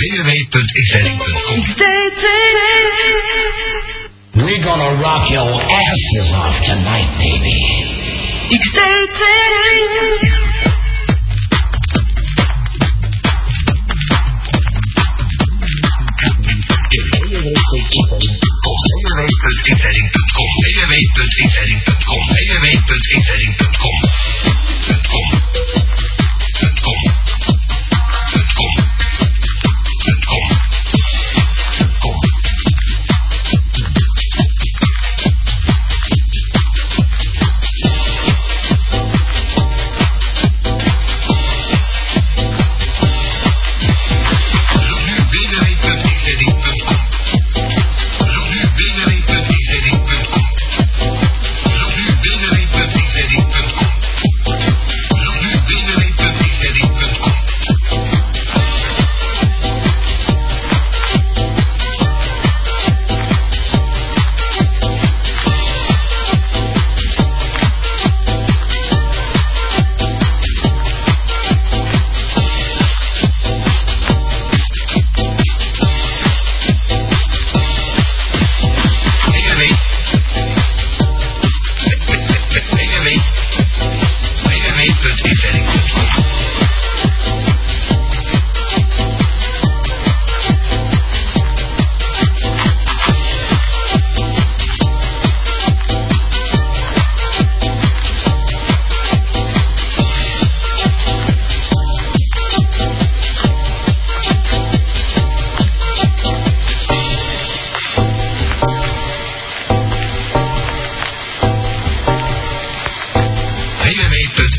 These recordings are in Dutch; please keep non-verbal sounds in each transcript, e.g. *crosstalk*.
www.xl.com. We're gonna rock your asses off tonight, baby.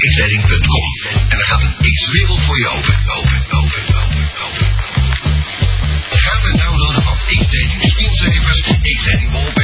xleiding.com. En er gaat een X-wereld voor je open. Open, open, open, open. het downloaden van X-Dating Screensavers, X-Dating Wallpaper.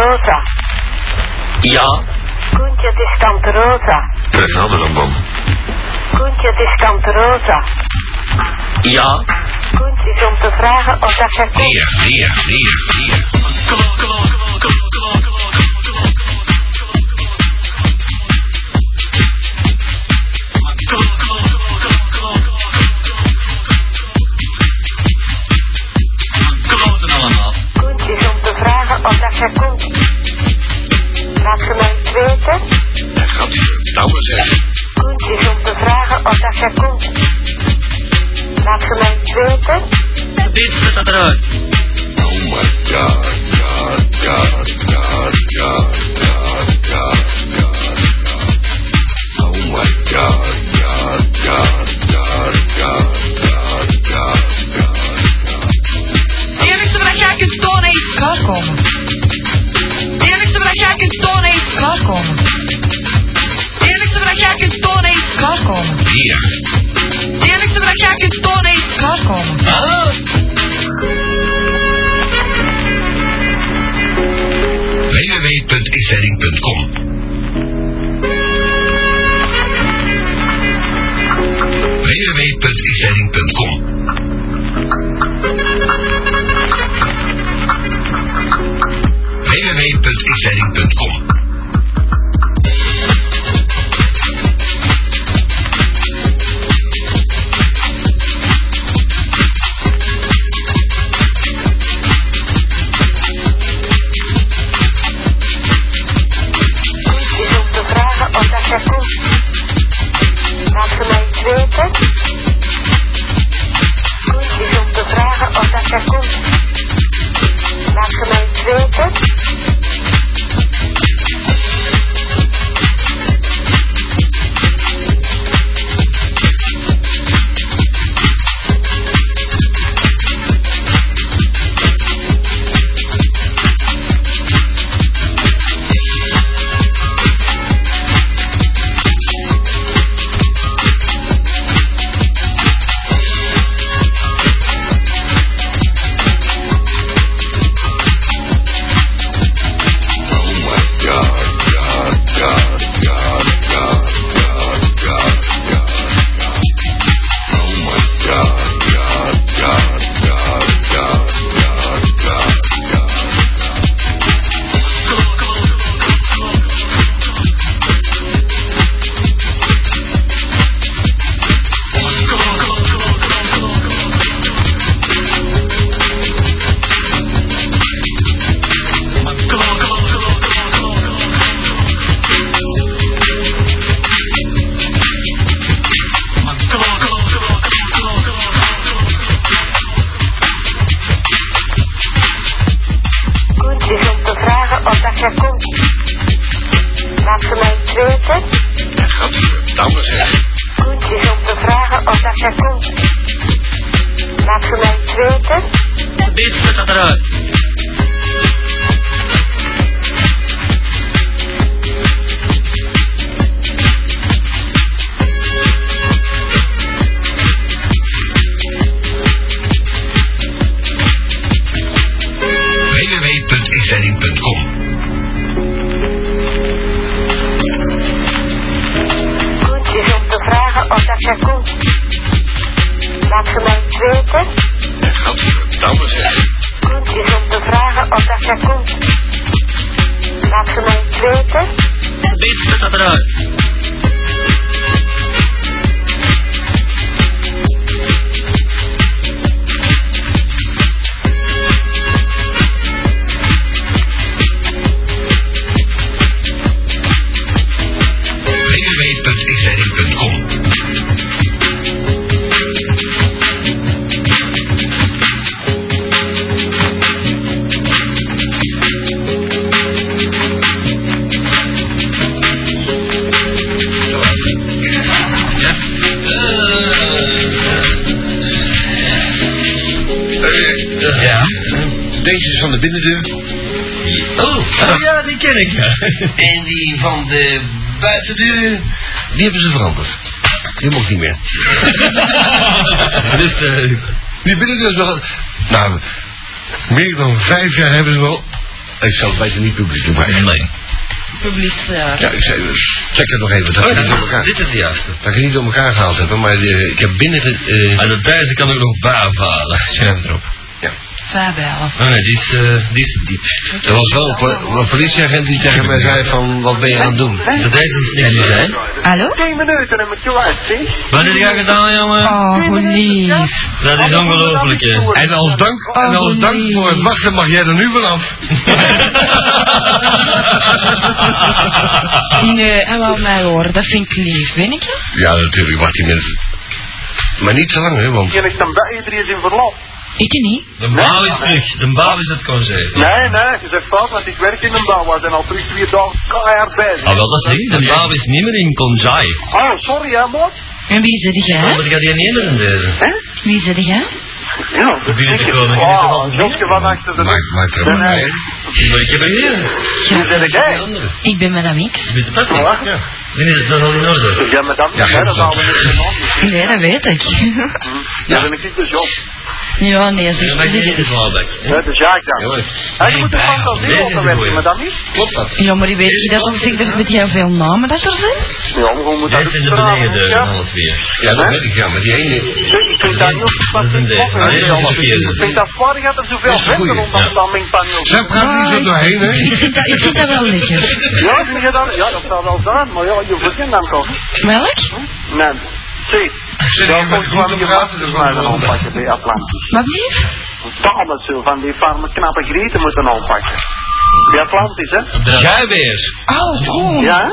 Rosa. Ja? Koentje, het is tante Rosa. Krijg een andere dan. Koentje, het is tante Rosa. Ja? Koentje is om te vragen of dat jij komt. Ja, ja, ja, ja. essa droga. Die hebben ze veranderd. Die mocht niet meer. *laughs* dus, eh, Die binnendeur is wel... Nou, meer dan vijf jaar hebben ze wel... Ik zal het beter niet publiek maken. nee. Publicitair. Ja, ik zei, check het nog even. Dat ik niet door elkaar, Dit is de juiste. dat ik niet door elkaar gehaald heb. Maar eh, ik heb binnen... eh, En de deze kan ook nog bavalen. Schrijf erop. Oh nee, die is, eh, die is diep. er was wel een, po- een politieagent die tegen mij zei van... Wat ben je aan het doen? Dat deze is niks niet zijn. Hallo? 10 minuten en met je uit, zie. Wat heb jij gedaan, jongen? Oh, hoe lief. Dat is ongelooflijk, hè. En als dank, en als dank voor het wachten mag jij er nu vanaf. *laughs* Nee, en wel mij horen, dat vind ik lief, weet ik je? Ja, natuurlijk, wacht die mensen. Maar niet te lang, hè, want... Je ligt dan bij, iedereen in verlof. Ik niet. De bouw is terug. De bouw is het congé. Nee, nee, je zegt fout, want ik werk in een bouw. We zijn al terug twee dagen keihard bezig. Ah, wel, dat is niet. De bouw is niet meer in congé. Oh, sorry hè, maat. En wie zit jij? Ik had die niet in deze. Hè? Wie zit jij? Ja, Probeer te komen, Oh, Josje van achter de Maak, maak er maar. Maar ik heb er hier. Hoe ben jij? Ik ben Madame X. Je bent de beste. Nee, dat is al in orde. Ja, maar dat Ja, niet, hè, dat dat- halen we niet de. Nee, dat weet ik. *laughs* Ja, ben ik niet dus op. Ja, nee, zeg, Ja, maar zeg geen het. dwaalbek. Ja, dus ja, ik dan. Hé, je moet de fantasie is goeie. maar dat niet? klopt dat? Ja, maar die weet je dat toch zeker met heel veel namen dat er zijn? Ja, maar gewoon moet dat Deze in de beneden, ja. alle twee. Ja, dat weet ik, ja, maar die ene... Ik vind dat niet op de Dat is plaats. Is. Ik vind dat zwaar dat er zoveel Dat is een venten goeie. rond Ja. dat mengpaneel. Zij praat niet zo doorheen, hè? Ik vind dat, ik vind dat wel lekker. Ja, vind je dat? Ja, dat zou wel zijn, maar ja, je verzint dan toch? Melk? Nee. Zie. Je je makkelijk dan gaan het wel. aanpakken bij Atlantis. Wat blief? Dames zo, van die farme knappe grieten moeten aanpakken. Bij Atlantis, hè? Jij weer. Oh, oh. Ja, hè?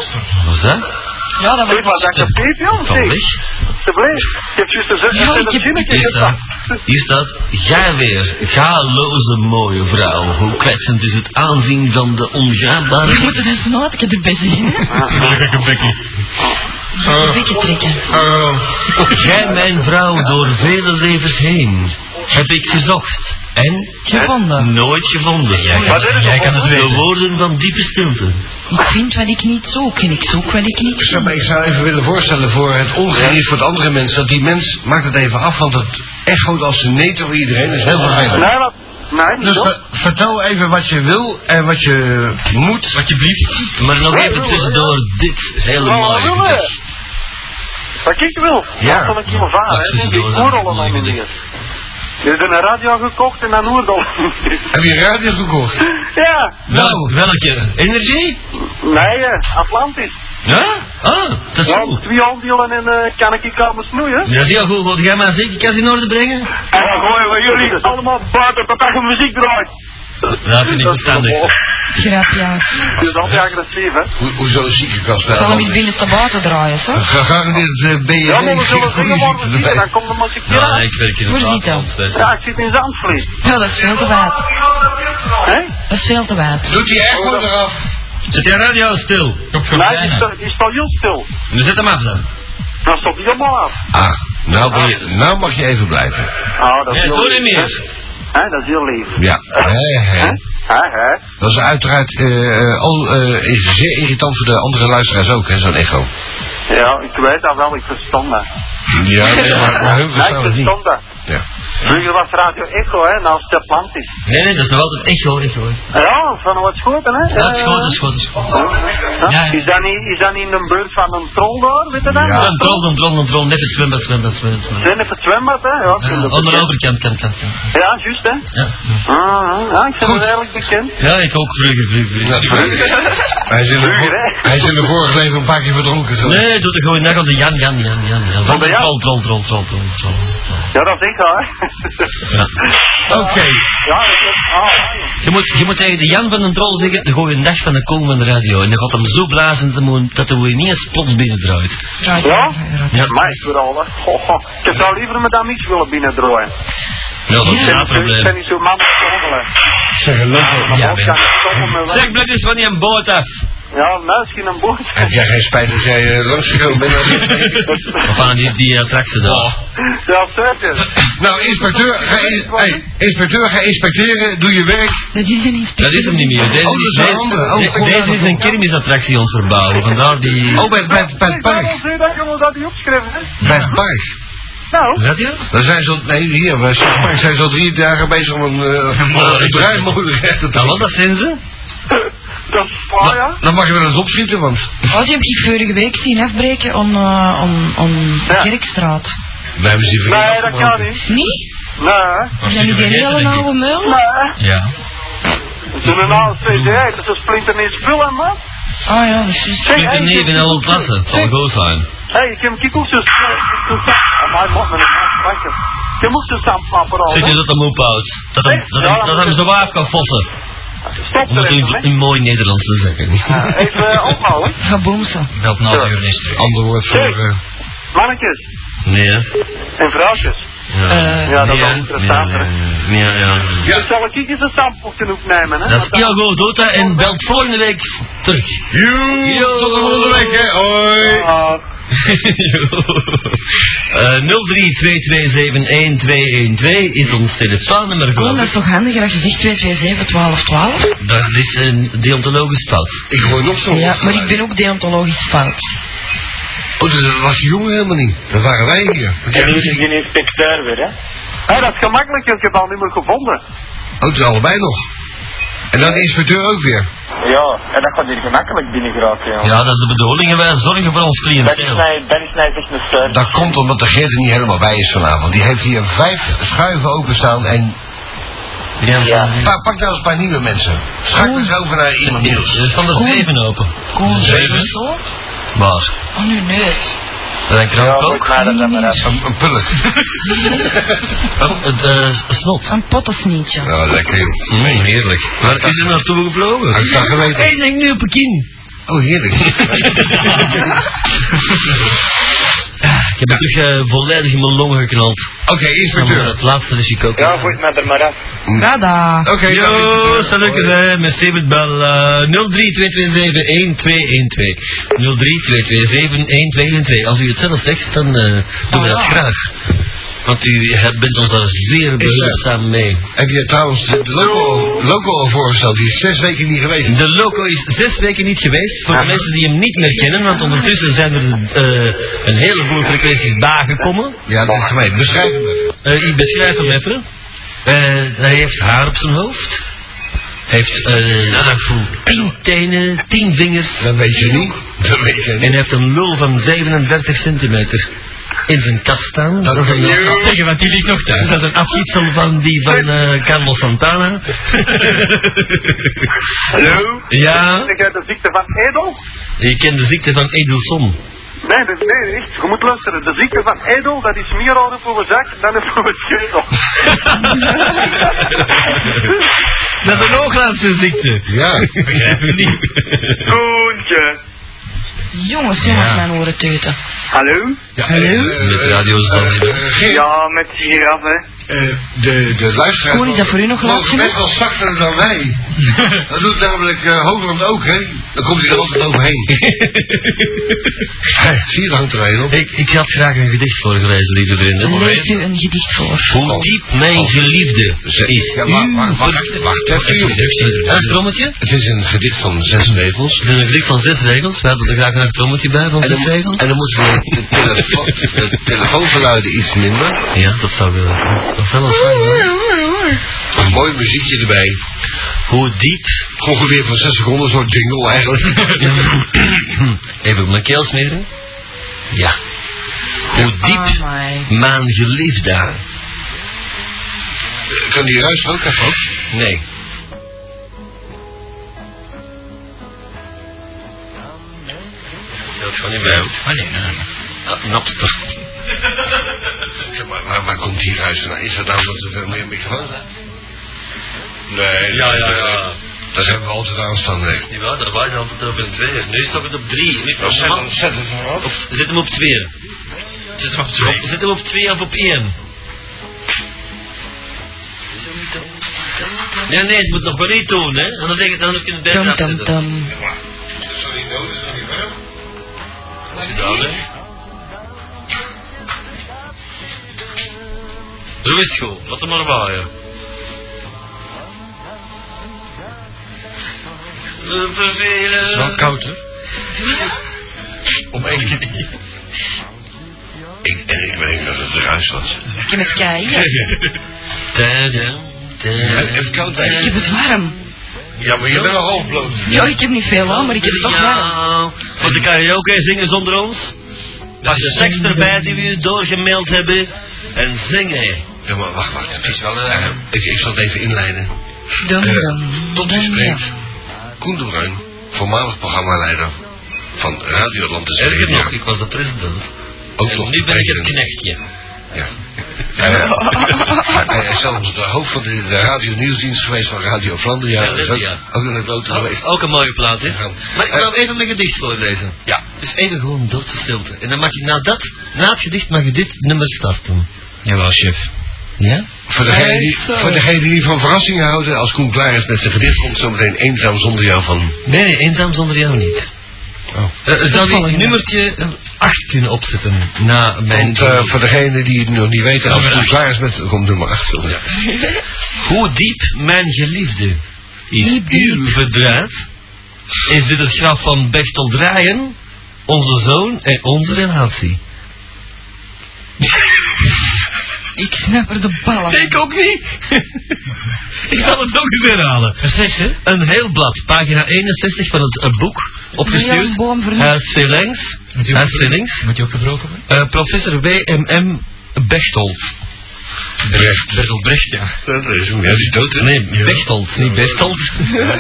Wat is dat? Ja, dat Zeg maar, dat ik joh. Ik heb- Hier staat, gezegd. hier staat, jij weer, galoze mooie vrouw. Hoe kwetsend is het aanzien van de We ongaanbare... moeten eens nooit erbij zien, hè? *laughs* Een beetje trekken. *laughs* Jij mijn vrouw door vele levens heen, heb ik gezocht. En? Gevonden. Nooit gevonden. Jij kan- jij kan het De woorden van diepe stilte. Ik vind wat ik niet zoek en ik zoek wat ik niet maar, ik zou even willen voorstellen voor het ongerief voor de andere mensen, dat die mens, maakt het even af, want het echoot als een neet voor iedereen, dat is heel vervelend. Nee, dat... Nee, Dus ver- vertel even wat je wil en wat je moet. Wat je blieft. Maar nog even tussendoor dit hele Nou, mooie gedicht. Wat ik wil. Ja. Dat zal ik maar varen. Die tussendoor, oorloggen mooi nomineerd. Je hebt een radio gekocht en dan oordol. Heb je een radio gekocht? ja. Wel, welke? Energie? Nee, eh, Atlantis. Ja? Ah, dat is Ja, goed. twee aandelen en eh, kan ik je komen snoeien. Dat is heel goed. Wat jij maar zeker kan in orde brengen? En dan gooien we jullie allemaal buiten totdat je muziek draait. Dat vind ik verstandig. Grapjas. *laughs* Je is altijd agressief, hè? Hoe, hoe zal een ziekenkast Ik zal hem eens binnen te buiten draaien, zo. Gegarandeerd uh, ben je Ja, maar we zullen zingen morgen zitten, dan komt de muziek Ja, aan. ik werk in vaderland, weet je. Ja, ik zit in Zandvliet. Ja, dat is veel te wijd. Hé? Dat is veel te wijd. Doet die echo eraf? Zet je radio stil? Nee, die staat- die heel stil. Nu zet hem af dan. Dan stopt hij helemaal af. Ah, nou, ben je, nou mag je even blijven. Oh, dat is Nee, zo lief, niet meer. Hè, dat is heel lief. Ja, hè, hè. Dat is uiteraard eh, eh, al, is zeer irritant voor de andere luisteraars ook, hè, zo'n echo. Ja, ik weet dat wel, ik verstand dat. Ja, nee, maar, maar hun Nee, ik dat. Ja. Vroeger was Radio Echo, hè, naast de Atlantis. Nee, nee, dat is nog altijd echo, echo. hè. Ja, van wat schoten, hè? Ja, dat is goed, dat is goed, dat. Ja, Ja, ja. Is, niet, is dat niet een beurt van een troll daar, weet je dat? Ja. Een troll, een troll, een troll, net het zwembad, zwembad, zwembad. zwembad. Zijn even het zwembad, hè? Ja, Aan de bekend. overkant, kant, kant, kant. Ja, juist, hè? Ja. Ah, ja, ik vind Goed. het eigenlijk bekend. Ja, ik ook vroeger, vroeger, Ja, vroeger. Hij is in de, Vroeger, hè? hij is in de vorige leven een paar keer verdronken geweest. Nee, doe er gewoon naar de Jan, Jan, Jan, Jan. Van de Jan? Troll, troll, troll, troll, troll, troll. Ja, dat is ik, hè? Ja. *laughs* Oké. Ja, dat is... Je moet, je moet tegen de Jan van den Troll zeggen, de gooi een dag van de kom van de radio. En dan gaat hem zo blazen dat hij- dat hij niet eens plots binnendraait. Draait Ja? Ja, maar ik wil al, hè. Goh, goh. Ik zou liever met dat mix willen binnendraaien. ja dat is Ik geen ben ik niet zo man te een leuke. Maar Ja, ben. Zeg, blijf eens van die boot af. Ja, misschien een boot. Heb jij geen spijt als jij uh, langsgekomen bent? *laughs* Of aan die, die attractie daar. Ja, zeker. nou, inspecteur, ga, in, hey, inspecteur, ga inspecteren, doe je werk. Dat is een inspecteur. Dat is hem niet meer. Deze, Oh, dat is een deze-. Oh, de- deze is een kermisattractie het verbouwen. Vandaar die... Oh, bij, bij, bij het park. Dat dat? Bij het park. Nou, dat hier? Daar zijn ze al, nee, hier, park zijn ze al drie dagen bezig om *laughs* een, uh, draaimolen recht te Nou, wat doen. dat zijn ze? *laughs* dat is waar, ja. Dan mag je wel eens opschieten, want Oh, die heb ik vorige week zien afbreken om, uh, om, om de Ja. Kerkstraat. wij hebben ze Nee, dat kan afgebroken. niet. Nee? Nee. Is dat niet die hele oude meul? Nee. Ja. Het is een oude CD, dat is een splinternieuw spul, hè, man. Ah ja, dat is Je hey, niet in al ontlassen. Het zal goed zijn. Hé, ik heb een koekjes. Maar hij mag me niet maken. Je moest een sampapparaat. Zeg je dat hem ophoudt? Dat hem, dat hem, dat hem zo waaf kan fossen. Stop Om het in, in mooi Nederlands te zeggen. Even eh, ophouden. *laughs* Ga boemsen. De uur is Ander woord voor... Eh, Mannetjes Nee, hè? en vrouwtjes. Ja, Eh, Ja, dat wel hè? interessant, Ja, ja. Ja. Dus zal ik eens een sample opnemen, hè? Dat is heel goed, doet dat en belt volgende week terug. Joe, tot de volgende week, hè. Hoi. Uh, *laughs* 03-227-1212 is ons telefoonnummer Kom, dat is toch handig als je zegt 227 1212? Dat is een deontologisch fout. Ik gooi nog zo. Ja, maar ik ben ook deontologisch fout. Oh, dus dat was die jongen helemaal niet. Dat waren wij hier. Want En nu is die inspecteur weer, hè? Hé, dat is gemakkelijk, ik heb al niet meer gevonden. Oh, is allebei nog. En dan de inspecteur ook weer. Ja, en dat gaat hier gemakkelijk binnen geraken, jongen. Ja, dat is de bedoeling. En wij zorgen voor ons cliënteel. dat is mij echt een steun. Dat komt omdat de Geert er niet helemaal bij is vanavond. Die heeft hier vijf schuiven openstaan en... Ja, Ja. Pa, pak nou eens een paar nieuwe mensen. Schakel eens over naar iemand nieuws. Er staan er zeven open. Kom, Zeven? Zo? Waar? Oh, nu neus. Dat een Ja, kramp moet ook. dat maar uit. Een, een pulk. Oh, *laughs* het eh, snot. Een pottesnietje. Ja, lekker. Mm, heerlijk. Waar is er naartoe gevlogen? Ik dat geweten? Hij is nu op Pekin. Oh, heerlijk. *laughs* *laughs* Ik heb het terug eh, volledig in mijn longen geknald. Oké, Maar inspecteur. het laatste is ik ook. Ja, voert mij er maar af. Dada. Oké, Yo, dank u. salut hè, met Steven Bel uh, 03227-1212. Als u het zelf zegt, dan eh, doen we Oh, dat ja. graag. Want u bent ons daar zeer behulpzaam mee. Heb je trouwens de loco, loco al voorgesteld? Die is zes weken niet geweest. De loco is zes weken niet geweest. Voor de mensen die hem niet meer kennen, want ondertussen zijn er eh, een heleboel frequenties bijgekomen. Ja, dat is gemeen. Beschrijf hem even. Eh, ik beschrijf hem even. Eh, hij heeft haar op zijn hoofd. Hij heeft eh, tien tenen, tien vingers. Dat weet je niet. Dat weet je En niet. hij heeft een lul van 37 centimeter in zijn kast staan. Dat is een, je- zeggen, want die ligt nog thuis. Dat is een afgietsel van die van eh, Carlos Santana. Hallo? ja, Ik heb de ziekte van Edel? je kent de ziekte van Edelson. Nee, dat, nee, echt. Je moet luisteren. De ziekte van Edel, dat is meer aan voor mijn zak dan voor mijn schedel. *laughs* Dat is een ooglaatste ziekte. Ja. Begrijp je niet? Koentje. Jongens, jongens, mijn oren teuten. Hallo? Hallo? Met Radio Zanzibar. Ja, met giraf, hè. Eh, de, de luisteraar... Koen, is dat voor u nog laat, mogen best wel zachter dan wij. *laughs* dat doet namelijk eh Hoogland ook, hè? Dan komt hij er altijd overheen. *laughs* Zie je, hangt er een op. Ik, ik had graag een gedicht voorgelezen, lieve vrienden. Lees u een gedicht voor. Hoe diep mijn geliefde is. Ja, wacht, wacht, wacht, wacht even. Een trommetje? Het is een gedicht van zes regels. Het is een gedicht van zes regels. We hadden er graag een trommetje bij van En zes regels. en dan moeten we *laughs* de, telefoon, de telefoongeluiden iets minder. Ja, dat zou wel, dat zou wel fijn zijn. Een mooi muziekje erbij. Hoe diep... Ongeveer van zes seconden, zo'n jingle eigenlijk. Even op mijn keel smeren. Ja. Hoe diep Amai. mijn geliefde. kan die ruis ook even op? Nee. Dat gewoon niet bij. Oh nee, nee, nee. Ah, Napster. Zeg maar, waar, waar komt die ruis vandaan? Is dat nou dat er veel meer microfoons zijn? Nee. Ja, ja, ja. Dat hebben we altijd aanstaan, nee. Niet waar, daar waren ze altijd over in twee. Nu is het op drie. Nu, Nou, zet, hem- zet het maar op. Op, zet hem op twee. Zet hem op twee. Zet hem op twee of op één. Nee, nee, het moet nog wel niet doen, hè. Anders denk ik, dan kun je het beter Tum tum afzetten. tum. Sorry, nodig, sorry, warm. Dat is gedaan, Zo is het goed. Laat hem maar waaien. Vervelen. Het is wel koud, hè? Om één. Ik, en ik weet dat het ruis was. Ik heb het kei. Tadam, tadam. Even koud Ik heb het warm. Ja, maar je bent al half bloot. Ja, ik heb niet veel aan, maar ik heb het toch warm. Ja, Voor de karaoke zingen zonder ons. Pas de tekst erbij die we doorgemaild hebben. En zingen. Ja, maar wacht, wacht. Het is wel een... ik, ik zal het even inleiden. Dum Eh, dum. tot u spreekt. Koen de Bruin, voormalig programmaleider van Radio Atlantis Erger Radio. nog, ik was de president. Ook En nog nu ben ik het knechtje. Ja. *laughs* Eh, *laughs* Hij is zelfs de hoofd van de, de radio nieuwsdienst geweest van Radio Vlaanderen. Ja, is ook, ja. ook de grote geweest. Ook, een mooie plaat, hè? Ja. Maar ik wil even mijn gedicht voorlezen. Ja. Dus even gewoon doodse stilte. En dan mag je na dat, na het gedicht mag je dit nummer starten. Jawel, chef. Ja? Voor degene, die, voor degene die van verrassingen houden, als Koen klaar is met zijn gedicht, komt zometeen eenzaam zonder jou van... Nee, nee, eenzaam zonder jou niet. Oh. Uh, zou een nummertje 8 kunnen opzetten na mijn... Want eh, voor degene die het nog niet weten, als Koen klaar is met... Komt nummer 8. Ja. Hoe diep mijn geliefde is uw verdriet? Is dit het graf van Bechtel Draaien? onze zoon en onze relatie. *laughs* Ik snap er de ballen. Ik ook niet. *laughs* ik zal het ook eens herhalen. Een heel blad, pagina 61 van het eh, boek, Een opgestuurd. Uit je Uit ook- Velings. Moet je ook gebroken worden? Eh, professor W.M.M. Bechtold. Brecht. Bertolt Brecht, ja. Dat is hem, ja, die is dood, hè? Nee, Bechtold, niet Bechtold. Ja,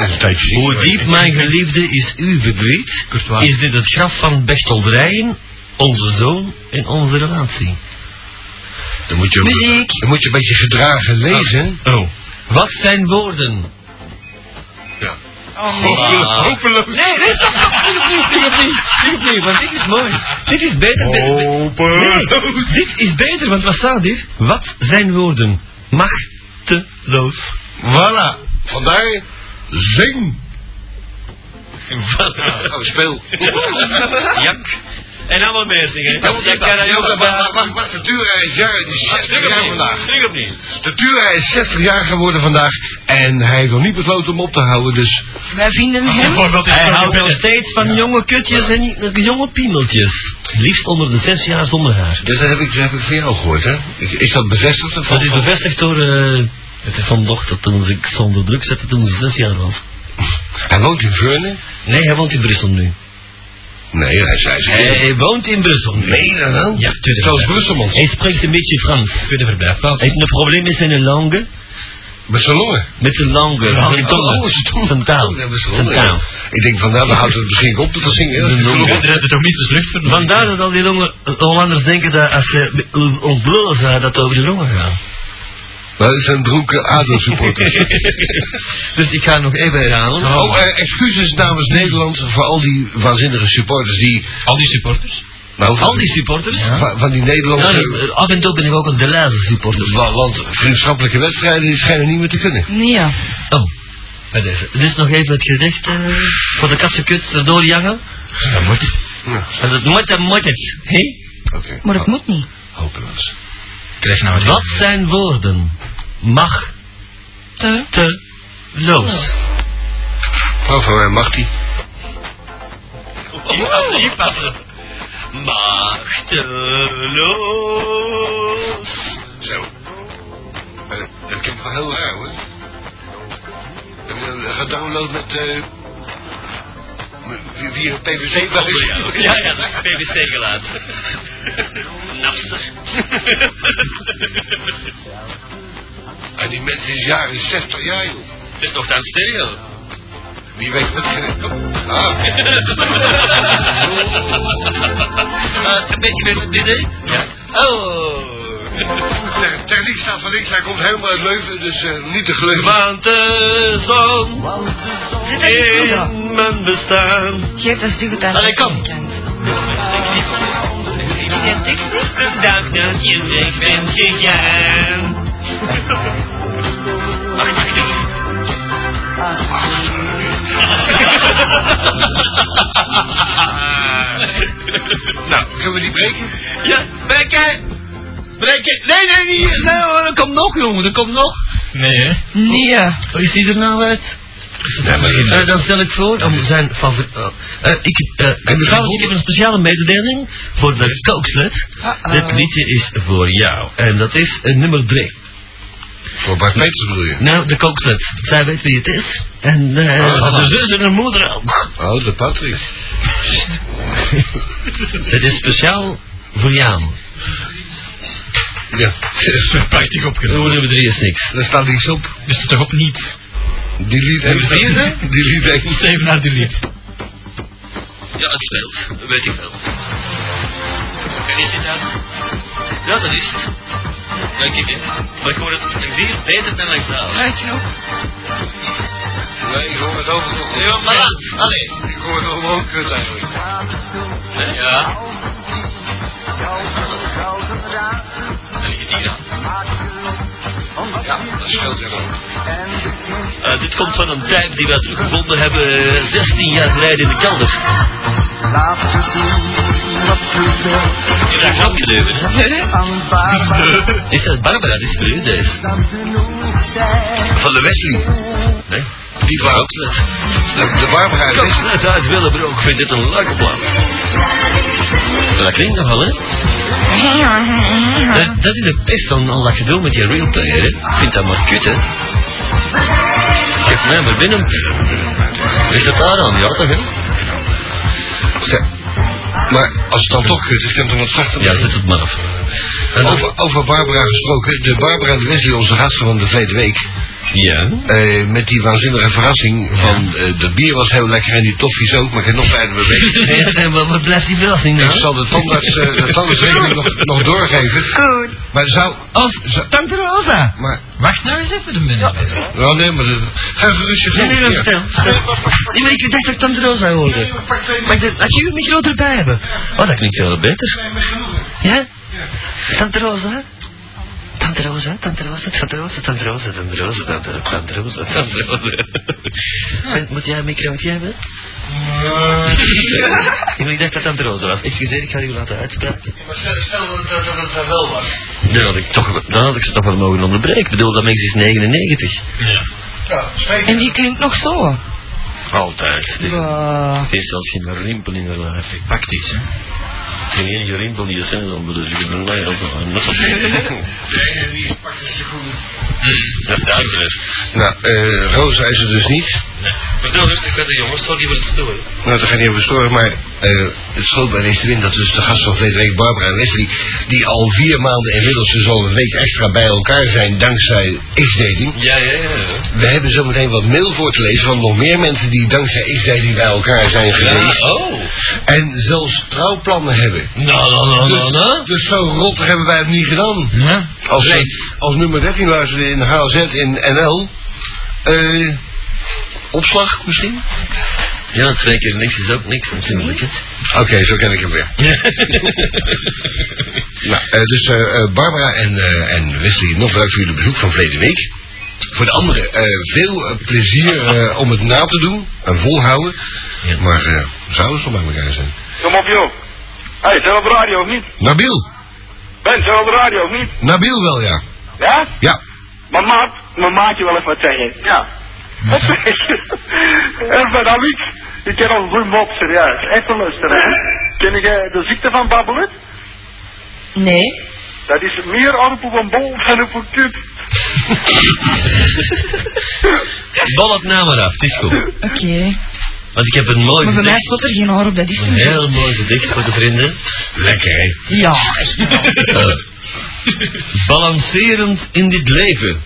*laughs* Hoe diep mijn geliefde is uw verdriet, is dit het graf van Bechtold Rijen, onze zoon en onze relatie. Dan moet je, Muziek. dan moet je een beetje gedragen lezen. Oh. Wat zijn woorden? Ja. Oh, nee. Hopeloos. Nee, nee, stop, stop, niet niet want dit is mooi. Dit is beter. dit- dit- Hopeloos. Nee, dit is beter, want wat staat hier? Wat zijn woorden? Machteloos. Voilà. Vandaar zing. Oh, speel. Jak. En allemaal meer zingen. Ja, wacht, de Tura is jaar, is 60 jaar vandaag. Stuk opnieuw. De Tura is 60 jaar geworden vandaag en hij heeft nog niet besloten om op te houden, dus Wij vinden hem... Hij houdt nog steeds van jonge kutjes en jonge piemeltjes. Liefst onder de zes jaar zonder haar. Dus dat heb ik, dat heb ik van jou gehoord, hè? Is dat bevestigd? Of Dat is bevestigd door eh van dochter toen ik zonder druk zette toen ze zes jaar was. Hij woont in Veurne? Nee, hij woont in Brussel nu. Nee, hij zei ze. Hij woont in Brussel. Nee, dan wel? Ja, Zoals verblijf. Brusselmans. Hij spreekt een beetje Frans. Tweede verblijfplaats. Hij heeft een probleem met zijn langue. Met zijn longen. Met zijn langue. Zijn Oh, tong. Zijn taal. Met zijn longen, taal. Ik denk van, nou, dan houdt het misschien op te zingen. Zijn longen. De, de Domistus lucht Vandaar dat al die longen, Hollanders denken dat als ze ons zijn, dat het over de longen gaat. Dat zijn dronken ADO-supporters. *laughs* dus ik ga nog even herhalen. Oh, eh, excuses namens Nederland voor al die waanzinnige supporters die... Al die supporters. Nou, Al die supporters. Van, van die Nederlandse... eh, af en toe ben ik ook een Deleuze supporter. wa- Want vriendschappelijke wedstrijden schijnen niet meer te kunnen. Nee, ja. Oh, bij deze. Dus nog even het gedicht eh, voor de katsenkut erdoor jangen. Dat moet. Ja, Als het moet, dan moet het. Hé? oké. Maar het moet niet. Hopeloos. Krijg nou Wat zijn woorden? Mag Te. te loos. Oh, van mij mag die. Hier passen. Machteloos. Zo. Eh, dat klinkt wel heel raar hoor. Heb je dat gedownload met... eh via een PVC wel eens? Ja, ja, dat is PVC geluid. *laughs* Napster. En die mensen is jaren 60 jaar joh. Het is nog aan stereo. Wie weet wat je... Oh. Ah. Uh, *laughs* een beetje met het idee? Ja. Oh. Ter- Techniek staat van links, hij komt helemaal uit Leuven, dus eh, niet te geloven. Want de zon goed op? in mijn bestaan. Geef dat stuk het aan. Allee, kom. Zie je tekst niet? Dag dat je weg bent gegaan. *laughs* Wacht, wacht even. Nou, kunnen we die breken? Ja, breken! Breken! Nee, nee, nee, nee, er komt nog, jongen, er komt nog. Nee, hè? Nee, ja. Hoe is die er nou uit? Ja, maar Eh, dan stel ik voor om zijn favoriet... eh, eh, ik, eh, trouwens, ik heb een speciale mededeling voor de kookslet. Uh-oh. Dit liedje is voor jou. En dat is nummer 3. Voor Bart Peters bedoel je? Nou, de kookslet. Zij weet wie het is. En Ah. de zus en de moeder ook. Oh, de Patrick. *laughs* Het is speciaal voor jou. Ja. *laughs* Prachtig De opgenomen. nummer 3 is niks. Daar staat niks op. Is het toch op niet? Je dat? *laughs* Die lied één. Steven naar lied. Ja, het speelt. Dat weet ik wel. En is dit dat? Ja, dat is het. Dank je wel. Maar ik hoor het hier beter dan langs daar. Ruik je nog? Nee, ik hoor het over nog. Ja, maar laat. Allee. Ik hoor het over ook kut eigenlijk. Ja. En ligt het hier aan. Ja, dat scheelt heel ook. Eh, dit komt van een tijd die wij teruggevonden hebben eh, 16 jaar geleden in de kelder. Je hebt dat gedeuven. *laughs* Is dat Barbara? Dat is voor u deze. Van de Wesley. Nee? Die vrouw. De, de Barbara uit Wesley. net uit Willebroek. Ik vind dit een leuke plaat. Dat klinkt nogal, hè? Dat, dat is de pest aan al dat gedoe met die real player, hè? Ik vind dat maar kut, hè? Geef mij maar binnen. Ligt het daar aan? Ja, toch, hè? Zeg, Maar als het dan toch kut is, kan het dan wat zachter Ja, zet het maar af. En dan- Over, over Barbara gesproken. De Barbara de Wesley, onze gasten van de verleden week. Ja. eh, met die waanzinnige verrassing van eh, de bier was heel lekker en die toffies ook, maar ik heb nog verder bewegen. En wat, wat blijft die verrassing nou? Ik zal de tandarts, eh, de tandartsrekening nog, nog doorgeven. Goed. Maar zou... Als Tante Rosa. Maar, Wacht nou eens even een minuut. oh nee, maar... de- Ga even rustig Nee, nee, nee, vertel. Nee, maar ik dacht dat ik Tante Rosa hoorde. Maar ik dacht, had je uw micro erbij hebben? Oh, dat klinkt veel beter. Ja? Tante Rosa? Tante Rosa, Tante Rosa, Tante Rosa, Tante Rosa, Tante Rosa, Tante Rosa, Tante Rosa, Tante Rosa. En Moet jij een microotje hebben? Ja, ik dacht dat Tante Rosa was. Excuseer, ik ga u laten uitspreken. Maar stel dat dat het er wel was. Dan had ik toch, dan had ik ze toch wel mogen onderbreken. Ik bedoel, dat mens is 99. Ja, spreek. En die klinkt nog zo. Altijd. Het is, het is zelfs geen rimpel in haar lijf. Ik Pakt iets, hè. Geen enige rimpel die er zijn, dan bedoel ik een lijn of een Nee, die pakt een seconde. Dat is duidelijk. Nou, eh Rosa is er dus niet. Vertel rustig verder, jongens. Sorry voor het storen. Nou, daar ga ik niet over storen, maar eh, het schoot bij deze wind dat dus de gast van verleden week, Barbara en Wesley, die al vier maanden inmiddels dus al een week extra bij elkaar zijn dankzij X-dating. Ja, ja, ja. We hebben zo meteen wat mail voor te lezen van nog meer mensen die dankzij X-dating bij elkaar zijn geweest. oh. En zelfs trouwplannen hebben. Nou, nou, nou, nou, nou. Dus, dus zo rot hebben wij het niet gedaan. Ja. Als, als nummer 13 luisterde in HZ in NL. eh opslag misschien? Ja, twee keer niks is ook niks natuurlijk. Oké, zo ken ik hem weer. *laughs* Nou, eh, dus eh, eh, Barbara en, eh, en Wesley, nog bedankt voor jullie bezoek van verleden week. Voor de anderen, eh, veel plezier om het na te doen en volhouden. Ja. Maar eh zouden ze nog bij elkaar zijn? Kom op, joh. Hé, hey, zijn we op de radio of niet? Nabil, Ben, zijn we op de radio of niet? Nabil wel ja. Ja? Ja. Maar maat, mijn maatje wel even wat zeggen. Ja. *laughs* Even dan niet. Je kent al een goede mop, serieus. Even luisteren, hè. Ken je de ziekte van babbelen? Nee. Dat is meer op een bol dan op een kut. *laughs* Bal het nou maar af, het is goed. Oké. Want ik heb een mooi Maar bij mij er geen oor op, dat is Een niet. heel mooi gedicht voor de vrienden. Lekker, hè? Ja, echt. Eh, balancerend in dit leven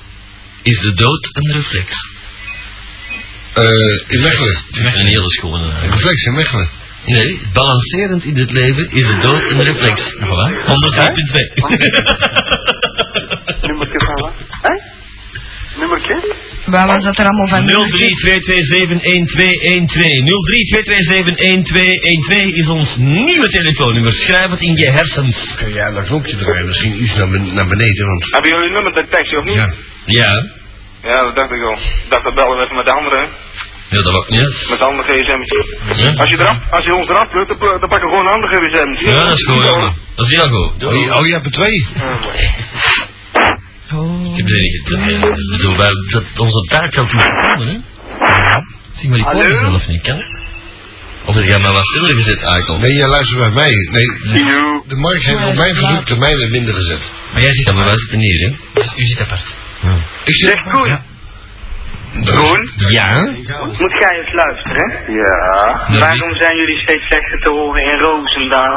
is de dood een reflex. Eh in Mechelen. Een hele schone. eh, Reflex in Mechelen. Nee, balancerend in dit leven is de dood een reflex. Voilà. 105.2. *laughs* Nummertje van wat? Hé? Nummertje? Waar was dat er allemaal van? 03-227-1212. 03-227-1212 is ons nieuwe telefoonnummer. Schrijf het in je hersens. Kun jij dat knopje draaien? Misschien iets naar, ben- naar beneden, want... Hebben jullie nummer de tekst of niet? Ja. Ja. Ja, dat dacht ik al. Ik dacht dat bellen we even met de andere, hè. Ja, dat was niet. Met de andere gsm'tje. Ja. Als je eraf, als je ons eraf plukt, dan, dan pakken we gewoon een andere gsm'tje. Ja, dat is goed, jongen. Dat is heel goed. Oh, je- oh, je hebt er twee. Oh. Ik heb er niet ik bedoel, wij- dat onze taak kan niet komen, hè? Zie maar, die komen zelf niet, kan? Of heb jij maar wat stiller gezet, Eikel? Nee, jij luistert bij mij. Nee, de markt heeft op mijn verzoek de mijne minder gezet. Maar jij zit dan bij wij zitten hier, hè? Dus u zit apart. Ik zit... Zeg, Koen. Ja. Koen. Ja? Moet jij eens luisteren, hè? Ja. Waarom zijn jullie steeds slechter te horen in Roosendaal?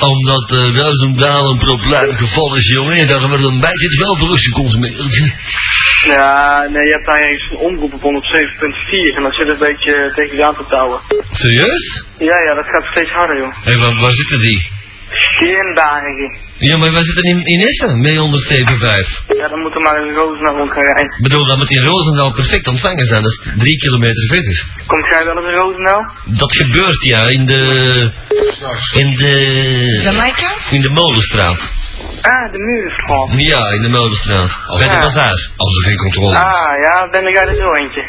Omdat uh, Roosendaal een probleemgeval is, jongen. En daar wordt een beetje het wel verlust geconsumeerd. Ja, nee, je hebt daar eens een omroep op 107.4 en dat zit een beetje tegen je aan te touwen. Serieus? Ja, ja, dat gaat steeds harder, joh. Hé, waar, waar zitten die? Steendagen. Ja, maar wij zitten in, in Essen, mee onder 7,5. Ja, dan moeten we maar in Roosendaal rond gaan rijden. Ik bedoel, dat moet in Roosendaal perfect ontvangen zijn. Dat is drie kilometer verder. Komt jij wel eens in Roosendaal? Dat gebeurt, ja, in de... In de... Jamaica? In de Molenstraat. Ah, de Murenstraat. Ja, in de Mulderstraat. Bij de bazaar. Als er geen controle is. Ah, ja, ben ik er zo eentje.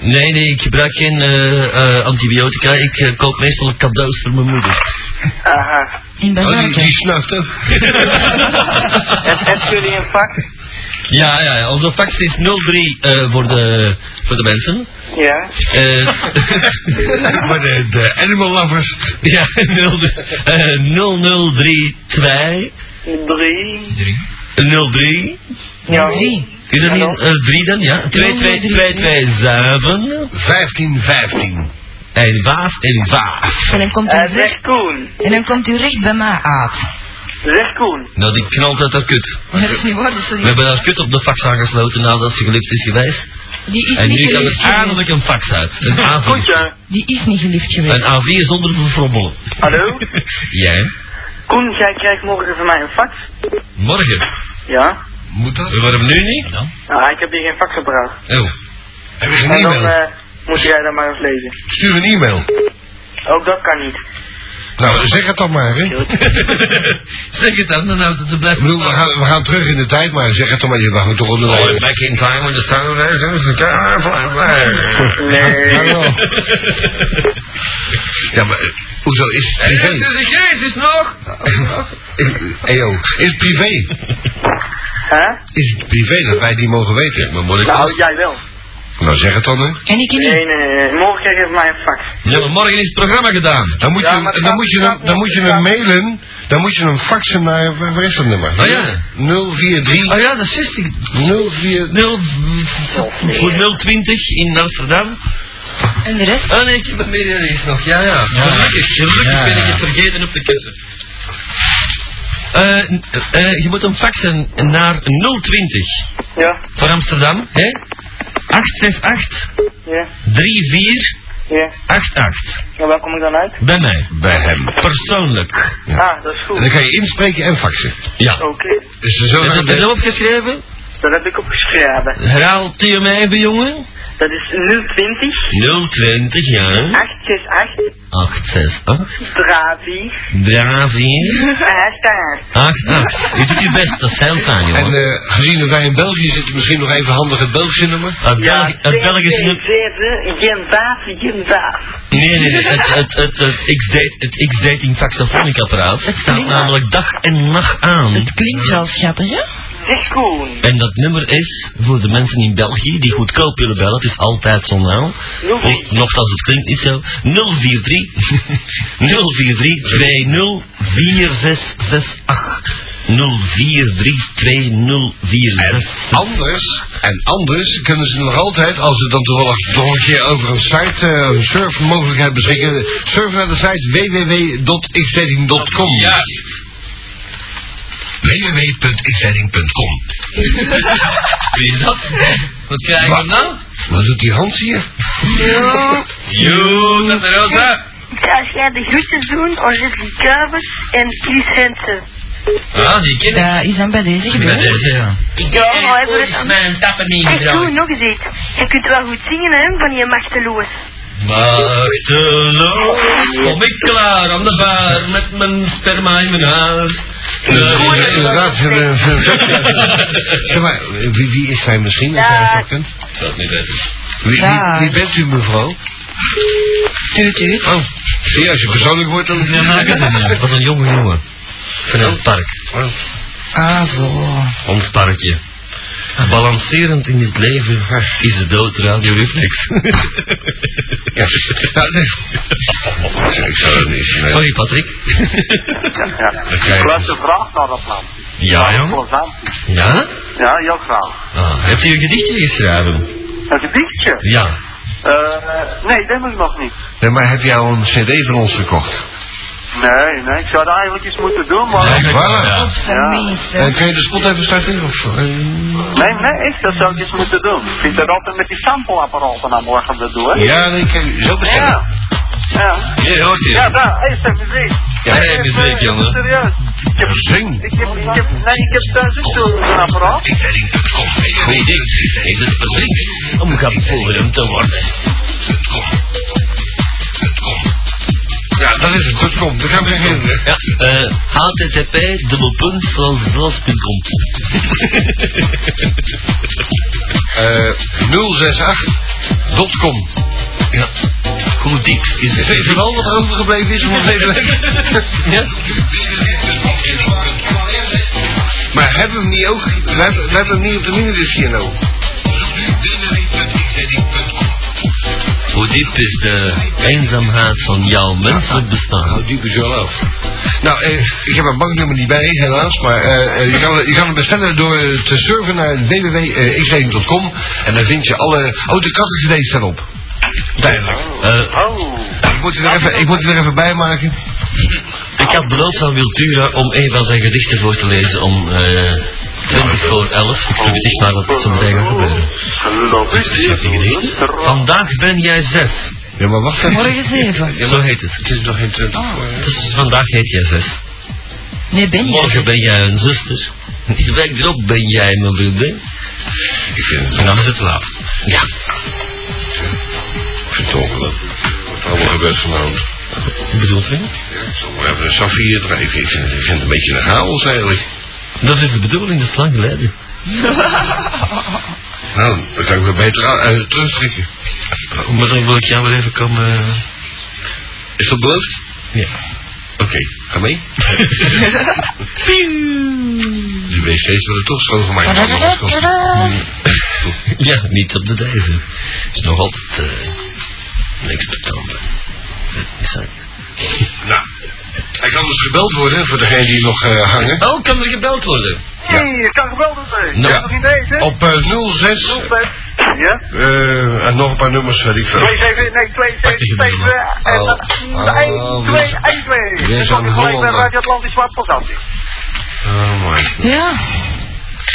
Nee, nee, ik gebruik geen eh, eh, antibiotica. Ik eh, koop meestal cadeaus voor mijn moeder. Aha. In Oh, die, die snuift ook. *laughs* Hebben jullie een vak? Ja, ja, ja. Onze fax is 03 eh, voor, de, voor de mensen. Ja. Eh, *laughs* Maar de, de animal lovers. ja, *laughs* 0, eh, 0032 Drie. 03. Ja. Drie. Is dat niet eh, 3 dan? Ja. 22227 1515. en waaf en waaf. En dan komt u Eh, recht, zeg Koen. en dan komt u recht bij mij uit. Zeg Koen. Nou, die knalt uit haar kut. Dat is niet waar, dus We hebben haar kut op de fax aangesloten nadat ze gelift is geweest. die is En nu kan geliefd er eindelijk een fax uit. Een A4. Koentje. Die is niet geliefd geweest. Een A4 zonder verfrommelen. Hallo? *laughs* Jij? Koen, jij krijgt morgen van mij een fax. Morgen. Ja. Moet dat? Waarom nu niet? Ah, ik heb hier geen faxapparaat. Oh. Heb je een En dan e-mail? eh, moet jij dat maar eens lezen. Stuur een e-mail. Ook dat kan niet. Nou, zeg het dan maar, hè. *laughs* zeg het dan, dan houdt het te Ik blijven. bedoel, we gaan, we gaan terug in de tijd, maar zeg het dan maar. Je mag toch onder Oh, back in time when the sun was Nee. Ja, maar eh, hoezo is het privé? is Jezus nog! *laughs* Is, eyo, is het privé? Hè? Is het privé dat wij die mogen weten? Maar moet ik Nou, jij wel. Nou, zeg het dan, hè. En ik niet. Nee, nee, nee. Morgen krijg je mij een fax. Ja, maar morgen is het programma gedaan. Dan moet je, Ja, dan moet je, hem, dan moet je hem mailen, dan moet je hem faxen naar, waar waar is dat nummer? Oh ja. 043 Oh ja, dat is 60. 04 0, voor 020 in Amsterdam. En de rest? Ah nee, ik heb het meer nog. Ja, ja. Gelukkig, gelukkig Ja, ben ik het vergeten op de kussen. Eh, n- eh, je moet hem faxen naar 020 Ja, voor Amsterdam, hè? 868 ja, 34 ja. 88. En waar kom ik dan uit? Bij mij. bij hem. Persoonlijk. Ah, dat is En goed. dan kan je inspreken en faxen. Ja. Oké, Dus zo Heb je dat de, opgeschreven? dat heb ik opgeschreven. Herhaal mij even, jongen. Dat is 020 020, ja. 868 868 34 34 88. 88. U doet uw best, dat is heel fijn, en jongen. eh, gezien dat wij in België zitten, misschien nog even handig het Belgische nummer. Het Ja, Belg- het Belgische nummer... 7, geen 5, geen 5. Nee, nee, nee. Het, het, het, het, X-date, het X-dating saxofonicapparaat Het staat namelijk dag en nacht aan. Het klinkt wel schattig, hè? Zeg. En dat nummer is, voor de mensen in België die goedkoop willen bellen, het is altijd zo nou. 043. Nogthans, het klinkt niet zo. 043 043 20 4668 043 20 En 4668 anders, en anders kunnen ze nog altijd, als ze dan toevallig nog een keer over een site, eh, een surfmogelijkheid beschikken, surfen naar de site www.xdating.com. Juist. www.xzetting.com Wie is dat? Wat krijg je Wat? nou? Wat doet die Hans hier? Yo, Tante Rosa. Als jij de groetjes doen aan Jeffrey Kuipers en Chris Hensen. Ah, die ken ik. Dat is dan bij deze Bij gebeurd. deze, ja. Ik ja, maar even het aan. mijn tappen niet Hey, Koen, nog eens iets. Je kunt wel goed zingen, hè, van je machteloos. Machteloos kom ik klaar aan de bar met mijn sperma in mijn. Ja, inderdaad, *laughs* Zeg maar, wie, wie is zij misschien, het kent? Ik zal het niet weten. Wie, wie, wie bent u, mevrouw? Tuut, tuut. Oh, zie je, als je persoonlijk wordt, dan... Wat een jonge jongen. Van het park. Ah, zo. Ons parkje. Balancerend in het leven is de dood radioreflex. Ja, nou, nee. Ik zou het niet... nee. Sorry Patrick. Krijg je- Luister graag naar dat land. Ja jong. Ja? Ja, heel graag. Ah, hebt u een gedichtje geschreven? Een gedichtje? Ja. Eh, nee, dat heb ik nog niet. Nee, maar heb jij al een cd van ons gekocht? Nee, nee, ik zou dat eigenlijk eens moeten doen, maar... Eigenlijk wel, Ja. ja. Kun je de spot even starten? Of, eh, Nee, nee, echt, dat zou ik eens moeten doen. Ik vind dat altijd met die sampleapparaten aan morgen te doen, hè? ja, nee, kijk, zo bestellen. Ja. Ja. Je hoort je. Ja, daar, hé, zeg muziek. Ja, hé, Echt, muziek, jongen. Serieus. Ik heb, Zing. ik heb, ik heb, nee, ik heb thuis ook zo'n apparaat. xzetting.com Goed ding. Is het verdriet om geboren te worden. Ja, dat is het. Dat komt. Dat gaan we herinneren. Ja, eh http dubbelpunt zoals.com. *laughs* Eh 068.com. Ja. Hoe diep is het? Weet je wel wat er overgebleven is verleden week? *laughs* Ja? Maar hebben we hem niet ook? We hebben, we hebben hem niet op de minidisc hier nou. Hoe diep is de eenzaamheid van jouw menselijk bestaan? Nou, diep is wel af. Nou, eh, ik heb een banknummer niet bij, helaas. Maar eh, eh, je, kan, je kan hem bestellen door eh, te surfen naar www.xrating.com. En dan vind je alle... Oh, de kassencd's staan op. Duidelijk. Eh, Oh. Ik moet, er even, ik moet er even bij maken. ik had beloofd aan Wiltura om een van zijn gedichten voor te lezen om eh 20 voor 11. Ik verwittig maar dat het zo meteen gaat gebeuren. Vandaag ben jij zes. Ja, maar wacht even. Morgen zeven. Zo heet het. Het is nog geen 20 voor. Dus vandaag heet jij zes. Nee, ben je. Morgen ben jij een zuster. De week erop ben jij mijn vriendin. Ik vind het, En dan is het laat. Ja. ik vind het ongelooflijk. Wat er allemaal gebeurt vanavond. Wat bedoelt u? Ja, ik zal maar even een Safir drijven. Ik vind, het- ik vind het een beetje een chaos eigenlijk. Dat is de bedoeling, dat is lang geleden. *laughs* Nou, dan kan ik me beter uh, terugtrekken. Maar dan wil ik jou weer even komen... Is dat beloofd? Ja. Oké, ga mee. Die wc's worden toch schoongemaakt. *laughs* Ja, niet op de deze. Is nog altijd eh niks betoond. Nou, hij kan dus gebeld worden voor degene die nog eh, hangen. Oh, kan er gebeld worden? Hé, je kan gebeld worden. Ja. Ja. Nog hè? Op eh 06, Ja? eh, en nog een paar nummers, weet ik veel. 27, nee, 27, en Oh. dan Oh, 1, 2, 1, 2. weer Dan zo'n kom je gelijk bij. Radio Atlantisch Zwart Positie. Oh my god. Ja.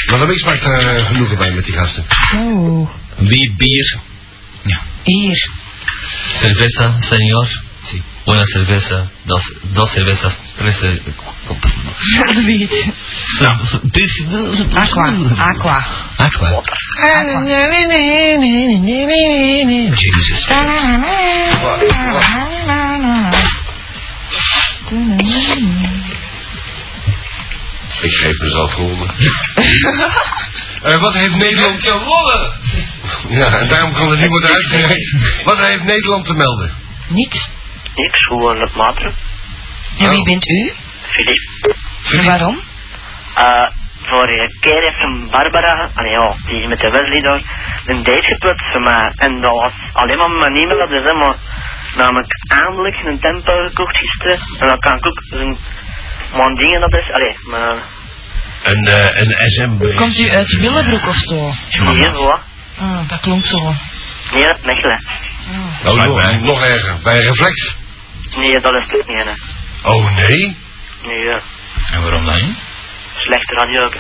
Maar dan ik maakt daar eh, genoegen bij met die gasten. Oh. Wie bier? Hier. Cerveza, señor. Una cerveza, dos, dos cervezas, tres cervezas. Nou, Aqua. Aqua. Aqua. Jezus. Ik geef mezelf gewonnen. *laughs* Eh, wat heeft Nederland... gewonnen! Ja, en daarom kan er niet worden uitgereikt. Wat heeft Nederland te melden? Niks. Niks, gewoon het maatje. En wie bent u? Filip. En waarom? Uh, vorige keer heeft een Barbara, allee ja, die is met de Wesley daar, een date gepland voor mij. En dat was alleen maar mijn e-mailadres, hè, maar namelijk eindelijk een tempo gekocht gisteren. En dan kan ik ook zo'n mijn dingenadres, allee, maar Een, eh, een SM. Komt u uit Willebroek of zo? nee, zo. Ah, dat klonk zo. Nee, dat Mechelen. Oh, nog, nog erger. Bij Reflex. Nee, dat is toch niet, hè. Oh nee. Nee, ja. En waarom dan? Slechte radio ook, hè.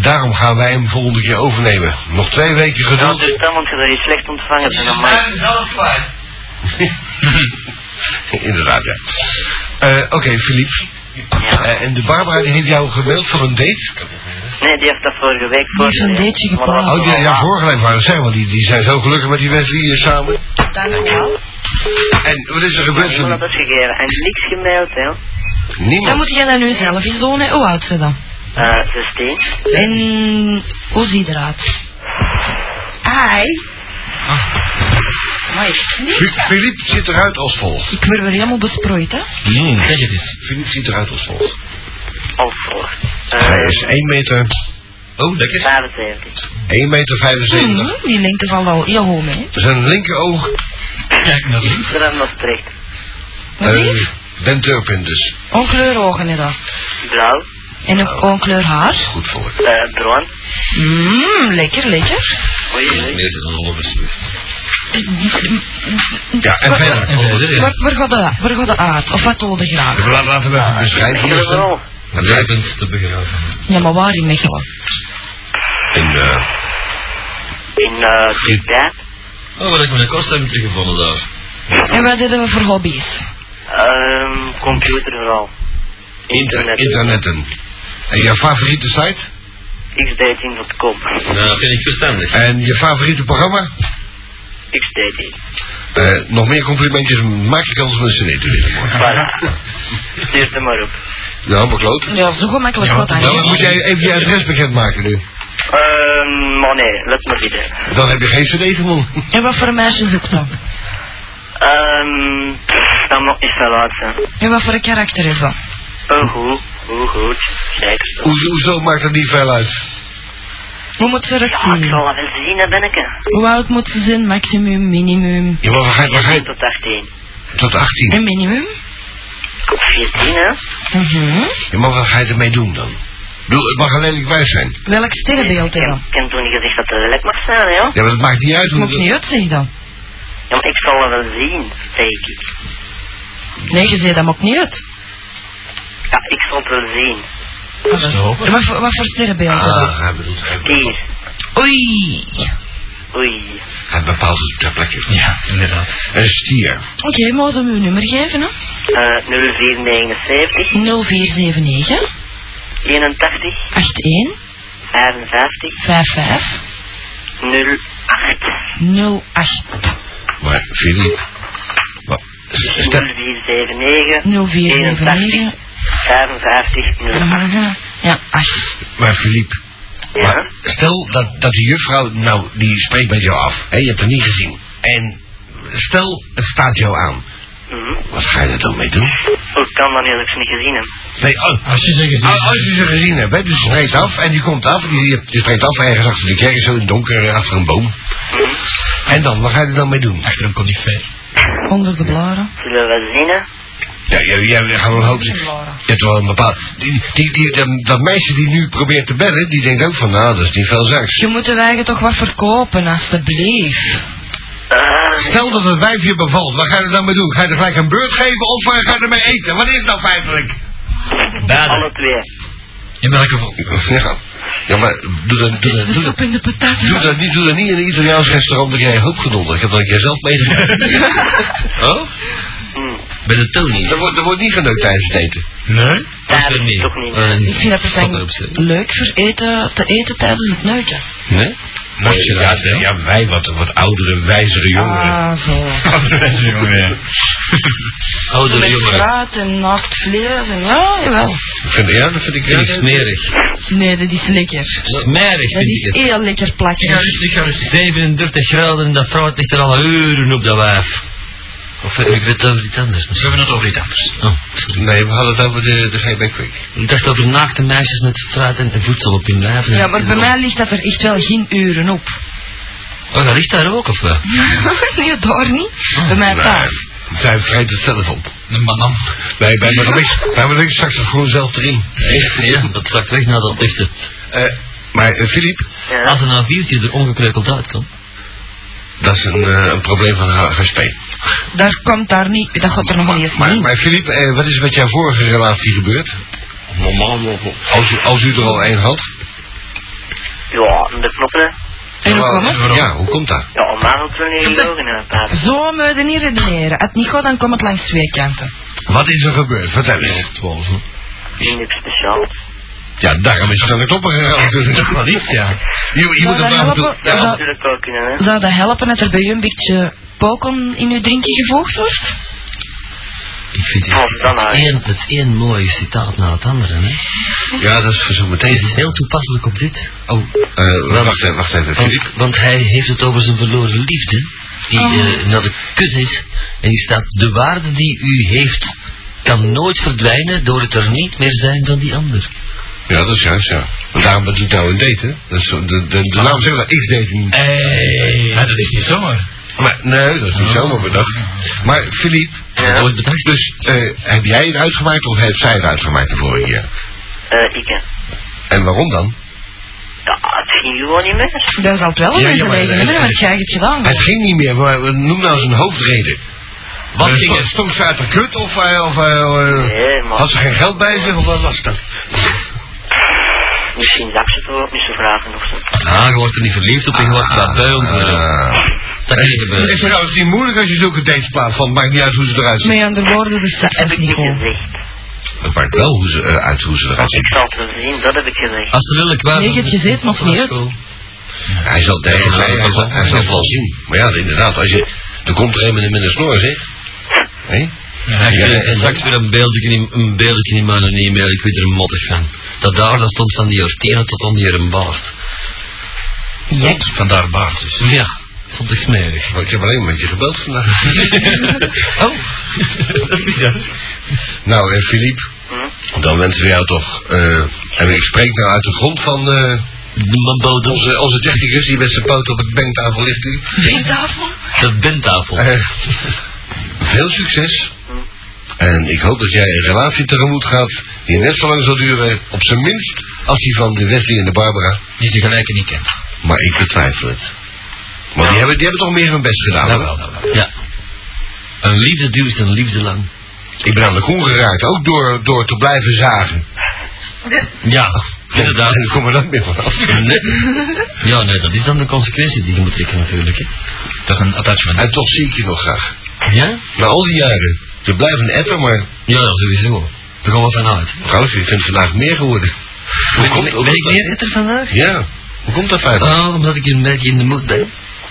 Daarom gaan wij hem volgende keer overnemen. Nog twee weken Ja, geduld. dus dan moet je dat slecht ontvangen. En dan mag *laughs* Inderdaad, ja. Eh, Oké, Philippe. Ja. Eh, en de Barbara die heeft jou gemaild voor een date? Nee, die heeft dat vorige week voor. heeft een dateje gepland. Oh, die, ja, vorige week waren zeggen, want die, die zijn zo gelukkig met die Wesley hier samen. Dankjewel. En wat is er gebeurd, Ik heb dat gegeven en niks gemaild, hè. Dan Niemand. moet jij dat nu zelf eens doen, hè. Hoe oud ze dan? Eh, 16. En hoe ziet eruit? Ai. Maar Fi- Philippe ziet eruit als volgt. ik word weer helemaal besproeid, hè? Mm, zeg het eens. Philippe ziet eruit als volgt. Als volgt. Hij is 1 meter, Oh, lekker. 75. 1 meter 75. Mhm, Die lengte valt al heel hoog mee. Zijn linkeroog, Kijk naar links. Vanaf Maastricht. Eh is? Den Turpin dus. Onkleur ogen, dat. Blauw. En een onkleur haar. Goed voor. Uh, bruin. Mmm, lekker, lekker. Oei, oei. Nee, ze dan overstuur. Ja, en verder. Waar, waar gaat dat, waar gaat dat uit? Of wat wilde graag? Laat- Laten we even beschrijven heb eerst. het wel. Levend te begraven. Ja, maar waar in Mechelen? In, eh, In uh, Tibet. Oh, wat heb ik mijn kost hebben teruggevonden daar. En wat deden we voor hobby's? Um, computer vooral. inter Internet. internetten. En je favoriete site? xdating.com. Nou, vind ik verstandig. En je favoriete programma? xdating. Eh, nog meer complimentjes, maak je kans om een cd te winnen. Voilà. Stuur ze maar op. Ja, maar kloot. Ja, zo gemakkelijk wat Nou, dan. dan moet jij even je adres bekendmaken nu. Ehm, maar nee, laat maar zitten. Dan heb je geen cd gewonnen. En wat voor een meisje zoekt dan? Ehm, pff, dat mag niet veel uit zijn. En wat voor een karakter is dat? Oh, goed, goed, goed. Zeker zo. Hoezo, maakt dat niet veel uit? Hoe moet ze eruit Ja, ik zien? zal wel zien, hè, benneke. Hoe oud moet ze zijn? Maximum, minimum? Ja, maar waar ga je, waar ga je- Tot 18. Tot 18. Een minimum? Op 14, hè? Mhm. Ja, maar wat ga je ermee doen dan? Bedoel, het mag een lelijk wijs zijn. Welk sterrenbeeld dat? Ik heb toen niet gezegd dat het lelijk mag zijn, hè? Ja, maar dat maakt niet uit hoe... Moet niet uit, zeg dan. Ja, maar ik zal het wel zien, zeg ik. Nee, je zei dat maakt niet uit. Ja, ik zal het wel zien. Wat, is- wat, voor- wat voor sterrenbeeld is dat? Ah, hij bedoelt... Hier. Oei. Oei. hij bepaalt het ter plekke. Ja, inderdaad. Een stier. Oké, moeten we uw nummer geven, hè? Eh, 0479 0479 81 81 55 55 08 08 Maar, Filip... Wat? Stel, 0479 0479 55 08. Mhm. Ja, 8. maar Filip... Ja? Maar stel dat, dat die juffrouw, nou, die spreekt met jou af. Hè, je hebt haar niet gezien. En stel, het staat jou aan. Mhm. Wat ga je er dan mee doen? Hoe kan als ik ze niet gezien heb? Nee, oh, Als je ze gezien als, als je ze gezien hebt, hè, dus je spreekt af en die komt af. Die, die, die spreekt af ergens achter de kerk, zo in het donker, eh, achter een boom. Mhm. En dan, wat ga je er dan mee doen? achter een conifeer. Onder de blaren. Zullen we wel zien, hè? Ja, jij, jij gaat wel hopen. Je hebt wel een bepaald... Die, die, die, dat, dat meisje die nu probeert te bellen, die denkt ook van, nou, dat is niet veel zaks. Je moet de wijgen toch wat verkopen, alstublieft. Stel dat het wijf je bevalt, wat ga je er dan mee doen? Ga je er gelijk een beurt geven of eh, ga je ermee eten? Wat is het nou feitelijk? Alle twee. In welk geval? Ja, ja maar doe dat, doe dat, doe dat, soep in de patat. doe dat, niet, doe dat niet in een Italiaans restaurant, dan krijg je hoop gedonder. Ik heb dat een keer zelf meegemaakt. *laughs* oh? Bij de Tony's. Er wordt, er wordt niet geneukt tijdens het eten. Nee? Dat is niet. toch niet. Eh, Ik vind dat persoonlijk leuk voor eten, te eten tijdens het neuken. Nee? Ja, ja, ja, wij wat, wat oudere, wijzere jongeren. Ah, zo. *laughs* *laughs* Oudere Met jongeren. fruit en naakt vlees en ja, jawel. Ik vind, ja, dat vind ik smerig. Nee, dat is lekker. Smerig Dat vind is ik het. heel lekker ik ga dus 37 graden en dat vrouw ligt er al uren op dat wijf. Of eh, ik weet het over iets anders. We hebben het over iets anders. Oh, sorry. Nee, we hadden het over de, de GB Quick. Ik dacht over naakte meisjes met fruit en, voedsel op hun lijf. Ja, maar bij mij ligt dat er echt wel geen uren op. Oh, dat ligt daar ook, of wel? *laughs* nee, daar niet. Bij mij thuis. Zij vreet het zelf op. Een banaan. Nee, bij me niks, bij niks het gewoon zelf erin. Echt? Ja, dat straks weg naar dat lichte. Eh, maar eh, Filip, Ja. Als een A4'tje er ongekreukeld uitkomt. dat is een, eh, een probleem van HSP. Daar komt daar niet, dat gaat er nog niet eens Maar, maar Filip, eh, wat is er met jouw vorige relatie gebeurd? Als, u- als u er al één had? Ja, de knoppen, hè. En hoe Ja, komt het? Ja, hoe komt dat? Ja, maar niet gelogen, hè, paard. Zo moet je niet redeneren. Als het niet gaat, dan komt het langs twee kanten. Wat is er gebeurd? Vertel eens. Niks speciaals. Ja, daarom is het aan de gegaan natuurlijk. Dat wel iets, ja. Je, je Zou moet dat het helpen? Dat Zou- zou natuurlijk ook kunnen, hè. Zou dat helpen dat er bij u een beetje pokon in uw drinkje gevoegd wordt? Ik vind het, het, nou? één, het één mooi citaat na het andere. Hè. Ja, dat is voor zo Het meteen. is heel toepasselijk op dit. Oh, eh, wacht even, wacht even, Want, want hij heeft het over zijn verloren liefde. Die Oh. eh, naar de kut is. En die staat, de waarde die u heeft kan nooit verdwijnen door het er niet meer zijn van die ander. Ja, dat is juist, ja. Want daarom dat doet nou een date, hè? Dat is, de, de, de naam zegt dat X-dating. Hey, dat is niet zomaar. Maar, nee, dat is niet zomaar bedacht. Maar, Filip, Ja. Dus eh, heb jij het uitgemaakt of heeft zij het uitgemaakt de vorige keer? Eh, ik. En waarom dan? Ja, het ging gewoon niet meer. Zal het wel een Ja, ja, ja, maar- want jij hebt het gedaan. Het ging niet meer, maar we- noem nou eens een hoofdreden. Wat ging het? Stonk ze uit de kut of, eh, of eh, eh, Nee, had ze geen geld bij zich of wat was dat? Misschien dat ze het ook niet zo vragen of zo. Ah, je wordt er niet verliefd op en je wordt er bij om. Ah. Dat Het is trouwens niet moeilijk als je zulke dates het maakt niet uit hoe ze eruit zien. Met andere woorden, de seks Heb is ik niet gezegd. Het maakt wel hoe ze, eh, uit hoe ze eruit Want ik zal het wel zien, dat heb ik gezegd. Als er lelijk was. Nee, je hebt gezegd, maar het niet. Hij zal, nee, hij, hij, zal, hij zal het wel zien. Maar ja, inderdaad, als je, Er komt er een met een snor, zeg. Hé? Ja, ik straks weer een beeldje in, een beeldje in mijn e-mail, ik weet er mottig van. Dat daar, dat stond van die ortenen tot onder een baard. Jek. Vandaar baard dus. Ja, vond ik smerig. Maar Ik heb alleen met je gebeld vandaag. *laughs* oh, *laughs* dat is nou, en Philippe, dan wensen we jou toch, eh, en ik spreek nou uit de grond van eh, De bodem. onze, onze technicus die met zijn poot op de banktafel ligt nu. Drinktafel. De bentafel. Eh, veel succes. En ik hoop dat jij een relatie tegemoet gaat die net zo lang zal duren, op zijn minst, als die van de Wesley en de Barbara. Die ze gelijk niet kent. Maar ik betwijfel het. Maar die, hebben, die hebben toch meer hun best gedaan. hoor. Ja. Een liefde duurt een liefde lang. Ik ben aan de koen geraakt, ook door, door te blijven zagen. Ja, inderdaad. En *laughs* kom er dan meer vanaf. Nee. Ja, nee, dat is dan de consequentie die je moet trekken natuurlijk. Hè. Dat is een attachment. En toch zie ik je nog graag. Ja? Na al die jaren. Je blijft een etter, maar Ja, sowieso. Daar gaan we vanuit. ik vind het vandaag meer geworden. Hoe Ben, komt, ben, ik meer etter vandaag? Ja, hoe komt dat feit? Oh, omdat ik een beetje in de moed ben.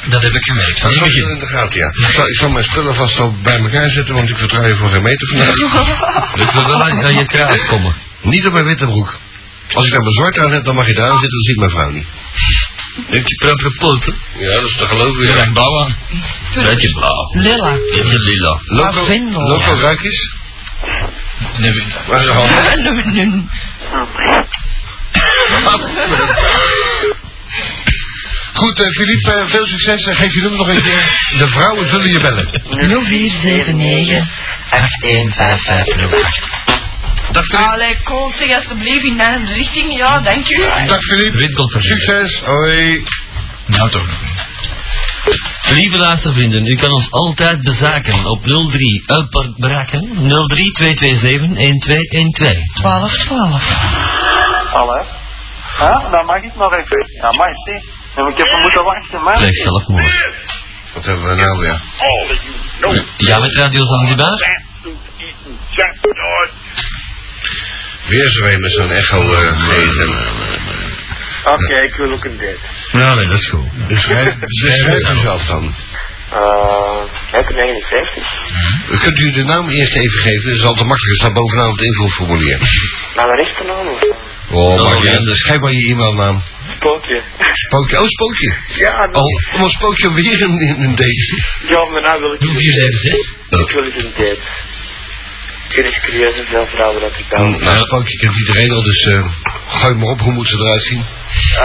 Dat heb ik gemerkt. Dat is in de gaten, ja. Ik zal, ik zal mijn spullen vast al bij elkaar zetten, want ik vertrouw je voor geen meter vandaag. *laughs* Ik wil wel aan, aan je kraas komen. Niet op mijn witte broek. Als ik dan mijn zwart aan heb, dan mag je eraan zitten, dan ziet mijn vrouw niet. Heeft je propere poten? Ja, dat is te geloven, ja. blauw aan. Beetje blauw. Lilla. Beetje lila. Loco, Lavendel. loco ruik eens. Nee, Waar is de hand? Goed, eh, Philippe, eh, veel succes. en geef je nummer nog een keer. De vrouwen zullen je bellen. *laughs* 0479 815508. Dag Philippe. Allee, kom, zeg alsjeblieft in mijn richting. Ja, dank u. Dag. Windconferentie. Succes. Hoi. Nou toch. Lieve luistervrienden, u kan ons altijd bezaken op 03 uitbraken 03 227 1212. 1212. Hallo? Ja, dan mag ik nog even. Ja, mag ik niet. Ja, Ik heb er moeten wachten, man. Pleeg zelfmoord. Wat hebben we nou weer? Ja, met Radio Zanzibar? Weer zo een met zo'n echo uh, gsm. Oké, ik wil ook een date. Ja, nee, dat is goed. Beschrijf, beschrijf jezelf dan. Eh, heb 59. Uh, Kunt u de naam eerst even geven? Dat is altijd makkelijker. staat bovenaan op het invulformulier. Maar wat is de naam? of? Oh, maar Oh, ja, ja. dus schrijf maar je e-mailnaam. Spookje. Spookje. Oh, spookje. Ja, Oh, om een spookje weer een, een, een date. ja, maar nou wil ik eens een date. 0476? Ik wil eens een date. Ik ben eens curieus en veel vrouwen dat ik bel. Nou, spookje kent iedereen al, dus uh, gooi maar op. Hoe moet ze eruit zien?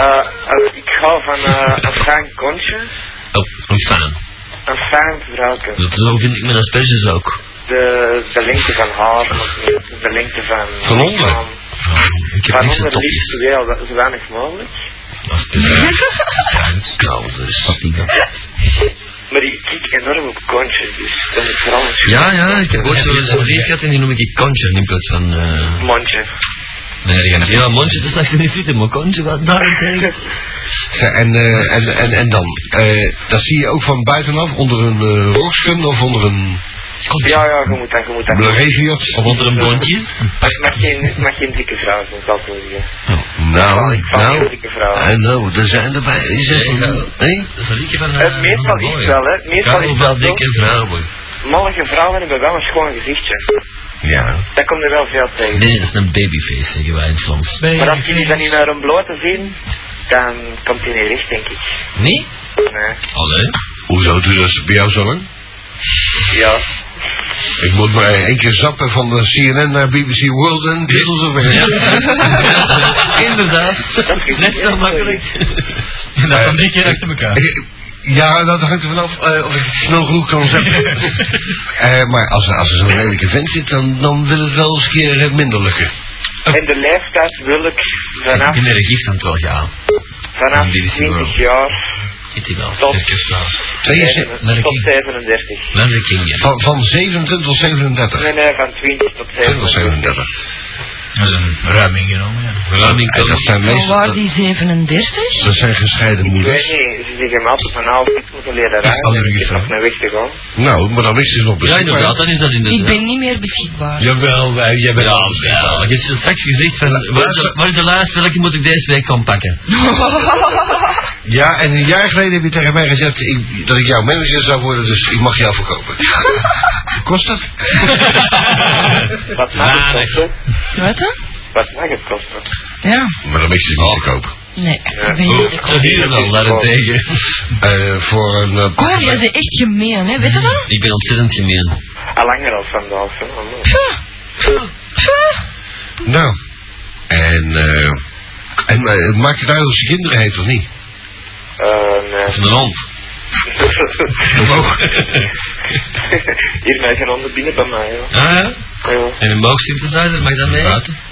Eh, ik hou van eh, *laughs* een fijn kontje. Oh, een fan. Een fijn vrouwke. Dat zo vind ik mijn asperges ook. De, de lengte van haar, de lengte van... Van onder? Oh, ik heb Van onder liefst wel, zo weinig mogelijk. Asperges. Nou, dus wat die dan. Maar ik kijk enorm op kontjes, dus dat moet vooral een Ja, ja, ik heb ooit zo'n zo lief gehad en die noem ik kontje in plaats van... eh mondje. Nee, die gaan Ja, mondje, dat is nog niet zitten, maar kontje, wat daarentegen? Zeg, En, eh, en, en, en dan? eh dat zie je ook van buitenaf, onder een uh, roksken of onder een Ja, ja, je moet dat, je moet dat. regiot? Of onder een boontje? Maar het mag geen, mag geen dikke vrouw zijn, dat wil ik zeggen. Nou, Ik niet op nou, dikke vrouwen. en nou, er zijn erbij. Is het Nee, een, nou. nee? Dat is een liedje van... Het meestal is wel, hè. Meestal is wel wel dikke vrouwen. Mannelijke vrouwen hebben wel een schoon gezichtje. Ja. Dat komt er wel veel tegen. Nee, dat is een babyface, zeggen wij in het. Maar als jullie dat niet naar een blote zien, dan komt hij niet recht, denk ik. Nee? Nee. Allee. Hoezo doe je dat bij jou zo lang? Ja. Ik moet maar één keer zappen van de CNN naar BBC World en dit is er weer. *laughs* Inderdaad. Net zo makkelijk. Dat van drie keer achter elkaar. Ja, nou, dat hangt er vanaf eh, of ik snel genoeg kan zetten. *laughs* Eh, maar als, er- als er zo'n lelijke vent zit, dan, dan wil het wel eens een keer eh, minder lukken. En de leeftijd wil ik vanaf, In de gift aan het wel gaan. vanaf BBC 20 World. jaar Zit hij wel. Tot- Even staan. 72 naar de tot king. 37. Naar de king, ja. Van, van 27 tot 37. Nee, nee, van 20 tot 20 tot 37. 37. Dat is een ruiming genomen, ja. Ruiming En dat zijn meestal... waar die 37? Dat zijn gescheiden Ik weet moeders. niet, ze zeggen altijd van nou, ik moet een vrouw. nog een weg te gaan. Nou, maar dan is ze nog Ja, beschikbaar. inderdaad, dan is dat inderdaad. Ik ben niet meer beschikbaar. Jawel, wij, jij bent Ja, al beschikbaar. ja. Je hebt straks gezegd van, waar is de, waar is de lijst, welke moet ik deze week gaan pakken? *laughs* Ja, en een jaar geleden heb je tegen mij gezegd ik- dat ik jouw manager zou worden, dus ik mag jou verkopen. *laughs* Kost dat? *laughs* Wat mag het kosten? Je? Wat mag het kosten? Ja. Maar dan is het niet te kopen. Nee, Ja. ik ben niet te hier dan, daarentegen. Eh, voor een... eh, Oh, jij bent echt gemeen, hè? Weet je dat? Ik ben ontzettend gemeen. Al langer al van de. Nou, en... eh en eh, maakt het uit of ze kinderen heeft of niet? Eh, nee. Of een hond. Omhoog. Hier mij geen honden binnen bij mij, hoor. Ah ja? Ja. En een boogsynthesizer, mag je dat mee?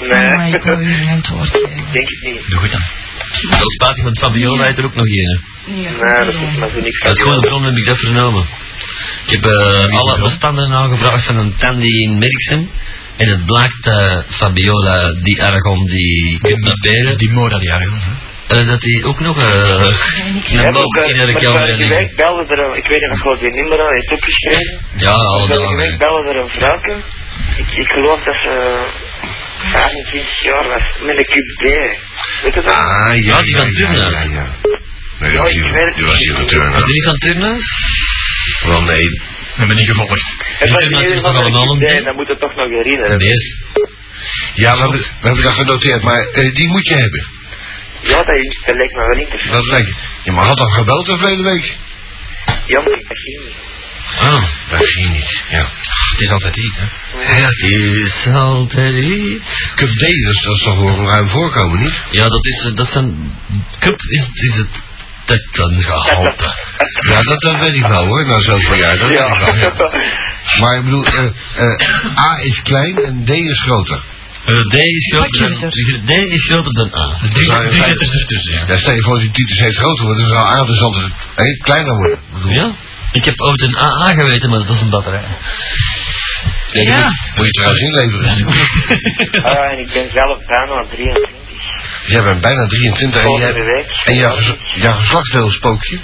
Nee. Oh my, ik wil hier een antwoord geven. Ik denk het niet. Doe goed dan. Wel spijtig, want Fabiola heeft er ook nog een. Nee, dat is maar zo niks Uit gewone bron heb ik dat vernomen. Ik heb eh, alle bestanden aangevraagd van een tandy in Merksem. En het blijkt dat Fabiola die Aragon die kidnapperen, Die Mora die eigenlijk. Eh, dat die ook nog eh Ja, een boog bij- in vorige liggen. week belde er, een- ik weet niet of gewoon die nummer al heeft opgeschreven. Ja, alle Vorige week belde er een vrouwke. Ik, ik geloof dat ze 25 jaar was, met een cube D. Weet je dat? Ah, ja, Ja, die van turnen. Ja, ja. Nee, die Ja, was ik het die was niet. hier van Is turnen. die niet van turnen? Wel nee. We hebben niet gevolgd. Het was in turnen ieder is geval toch een allemaal cube een D, dat moet je toch nog herinneren. Nee. Ja, we hebben, we hebben dat genoteerd, maar eh, die moet je hebben. Ja, dat, is, dat lijkt me wel interessant. Dat lijkt je. maar had al gebeld de verleden week? Ja, maar ik begin niet. Ah, dat ging niet. Ja. Het is altijd iets, hè. Het is altijd iets. Cup D, dus dat is toch wel een ruim voorkomen, niet? Ja, dat is, eh, dat zijn, cup is, is het tettengehalte. Ja, dat, dat weet ik wel hoor, na zoveel jaar. Dat weet ik wel. Maar ik bedoel, eh, eh, A is klein en D is groter. Eh, D is groter dan, Pakje D is groter dan A. Fijn- letters ertussen, ja. Ja, stel je voor die titel steeds groter wordt, dan zou A dus altijd kleiner worden. Ja? Ik heb ooit een AA geweten, maar dat is een batterij. ja, Ja. Moet, je trouwens inleveren. *laughs* Ah, en ik ben zelf bijna 23. Jij bent bijna 23 en, jij, en jouw, jouw geslachtsdeel is spookje.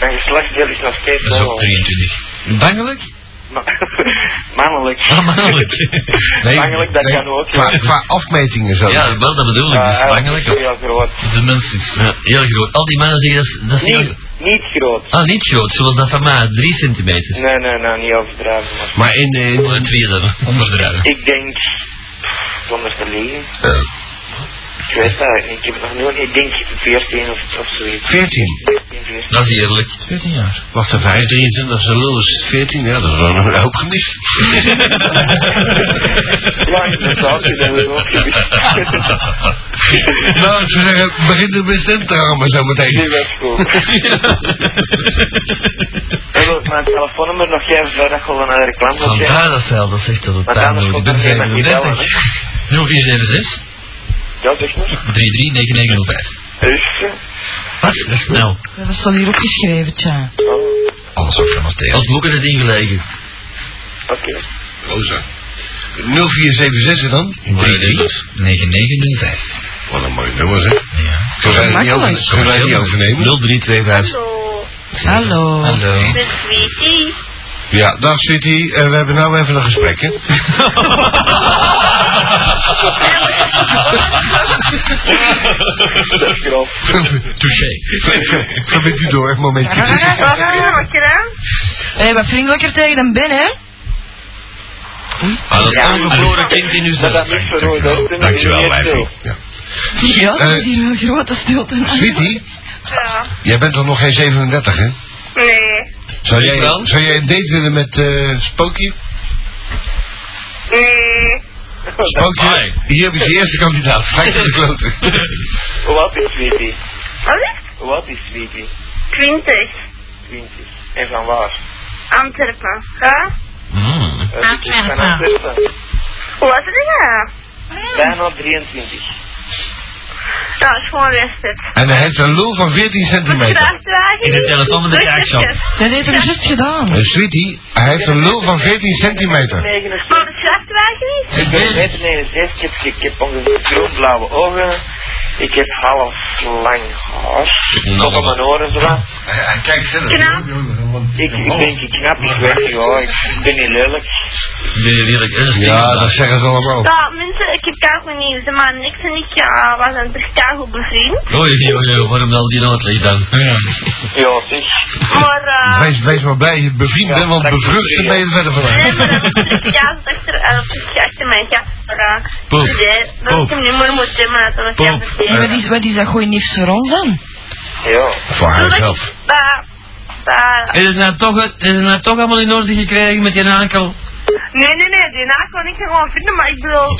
Mijn geslachtsdeel is nog steeds Dat is ook wel- 23. Bangelijk? Ma- *laughs* Mannelijk. Ah, mannelijk. *laughs* Bangelijk, dat kan ook. Qua, qua afmetingen zo. Ja, wel, dat bedoel ik. Dus bangelijk. is heel groot. De mens is... Ja, heel groot. Al die mannen zeggen dat is, dat is heel... Niet, niet groot. Ah, niet groot, zoals dat van mij, 3 centimeter. Nee, nee, nee, niet overdrijven. Maar Maar in, eh, Onder het tweede. Onderdrijven. ik denk, zonder te liegen, eh, ik weet dat ik heb nog nooit, ik denk 14 of, of zoiets. 14? 14? Dat is eerlijk. 14 jaar. Wacht de 5, 23, dat is lul is 14, ja, dat is wel een hoop gemist. *laughs* ja, dat is ook gemist. nou, ze zeggen, begin de bestemd te maar zo meteen. Nee, dat goed. *laughs* Ik mijn telefoonnummer nog jij verder gewoon naar de reclame. Vandaar dat ze al, dat zegt dat het daar nodig ja, zeg maar. 339905. Dus, eh, Wat? Dat is snel. Dat staat hier opgeschreven, tja. oh, Alles ook van Matthäus. Als boeken het ingelegen. oké. Rosa. 0476 dan? 339905. Wat een mooi nummer zeg. Ja. Kunnen wij dat niet over- Makkelijk. kunnen wij dat niet overnemen? 0325. Hallo. Hallo. Ja, dag Sweetie, Eh, we hebben nou even een gesprek hè. Dat. Touché. Ga met u door, een momentje. Hé, wat vriendelijker tegen een Ben, hè? Ah, dat Ja. ongeboren kind in uw Maar dat is dat Dankjewel, niet wijfie. Ja. Ja, dat Eh, is hier een grote stilte. Sweetie, Ja. jij bent toch nog geen 37 hè? Nee. Zou Ik jij, wel. zou jij een date willen met eh Spookje? Nee. Spookje, Hi. hier heb je de eerste kandidaat. Vrij te kloten. Hoe oud is Sweetie? Wat oud is Sweetie? 20. 20. En van waar? Antwerpen. Ja? Mm. Eh, Antwerpen. Hoe was het ja? Bijna 23. Ja, is gewoon Westert. En hij heeft een lul van 14 centimeter. In de telefoon met de kijkshop. Dat heeft hij juist gedaan. Eh, Sweetie, hij heeft een lul van 14 centimeter. 69. Maar de vrachtwagen niet? Ik ben 1,69 ik heb, ik heb ongeveer groenblauwe ogen. Ik heb half lang haar. Nou, Tot aan mijn oren zo. wat. Hij kijkt zelf. Knap. Ik, ik denk, ik knap, ik weet niet, ja, ik ben niet lelijk. Nee, eerlijk. Ja, dat zeggen ze allemaal. Ja, mensen, ik heb keigoed nieuws. Maar niks en ik ja, zijn terug keigoed bevriend. Oei, oei, oei, waarom al die uitleg dan? Ja. Ja, zeg. Maar, eh... Wees, wees maar blij je bevriend bent, want bevruchten ben je verder Nee, vanuit. maar dat was keigoed achter, achter mijn geraakt. Poep. Nee, dat ik hem niet meer moet maar dat was Poep. En wat is, wat is dat goeie nieuws voor ons dan? Ja. Voor haarzelf. Dat, dat... Is het nou toch, is het nou toch allemaal in orde gekregen met je ankel? Nee, nee, nee, die naak kon ik gewoon vinden, maar ik bedoel...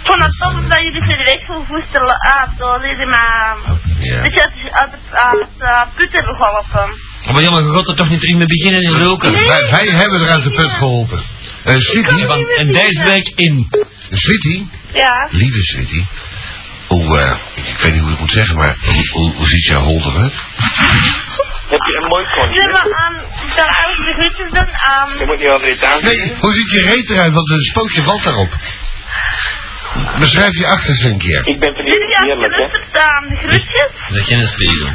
Ik vond het tof dat jullie voor de week zo voestelen uit, zo deze maar... Ja. Weet je, uit, uit, uit uh, put hebben geholpen. Maar jongen, je gaat er toch niet terug mee beginnen in roken? Wij, wij hebben er uit de put geholpen. Eh Sweetie, Want, en deze week in. Sweetie, Ja. lieve Sweetie. Hoe, eh, ik, weet niet hoe ik het moet zeggen, maar hoe, hoe, hoe ziet jouw hol eruit? Heb je een mooi Ze kontje? hebben aan, ik zal eigenlijk de groetjes doen aan... Je moet niet over aan. Nee, hoe ziet je reet eruit? Want een spookje valt daarop. Beschrijf je achterste een keer. Ik ben eerlijk, hè. geluisterd aan de groetjes? Dat is geen spiegel.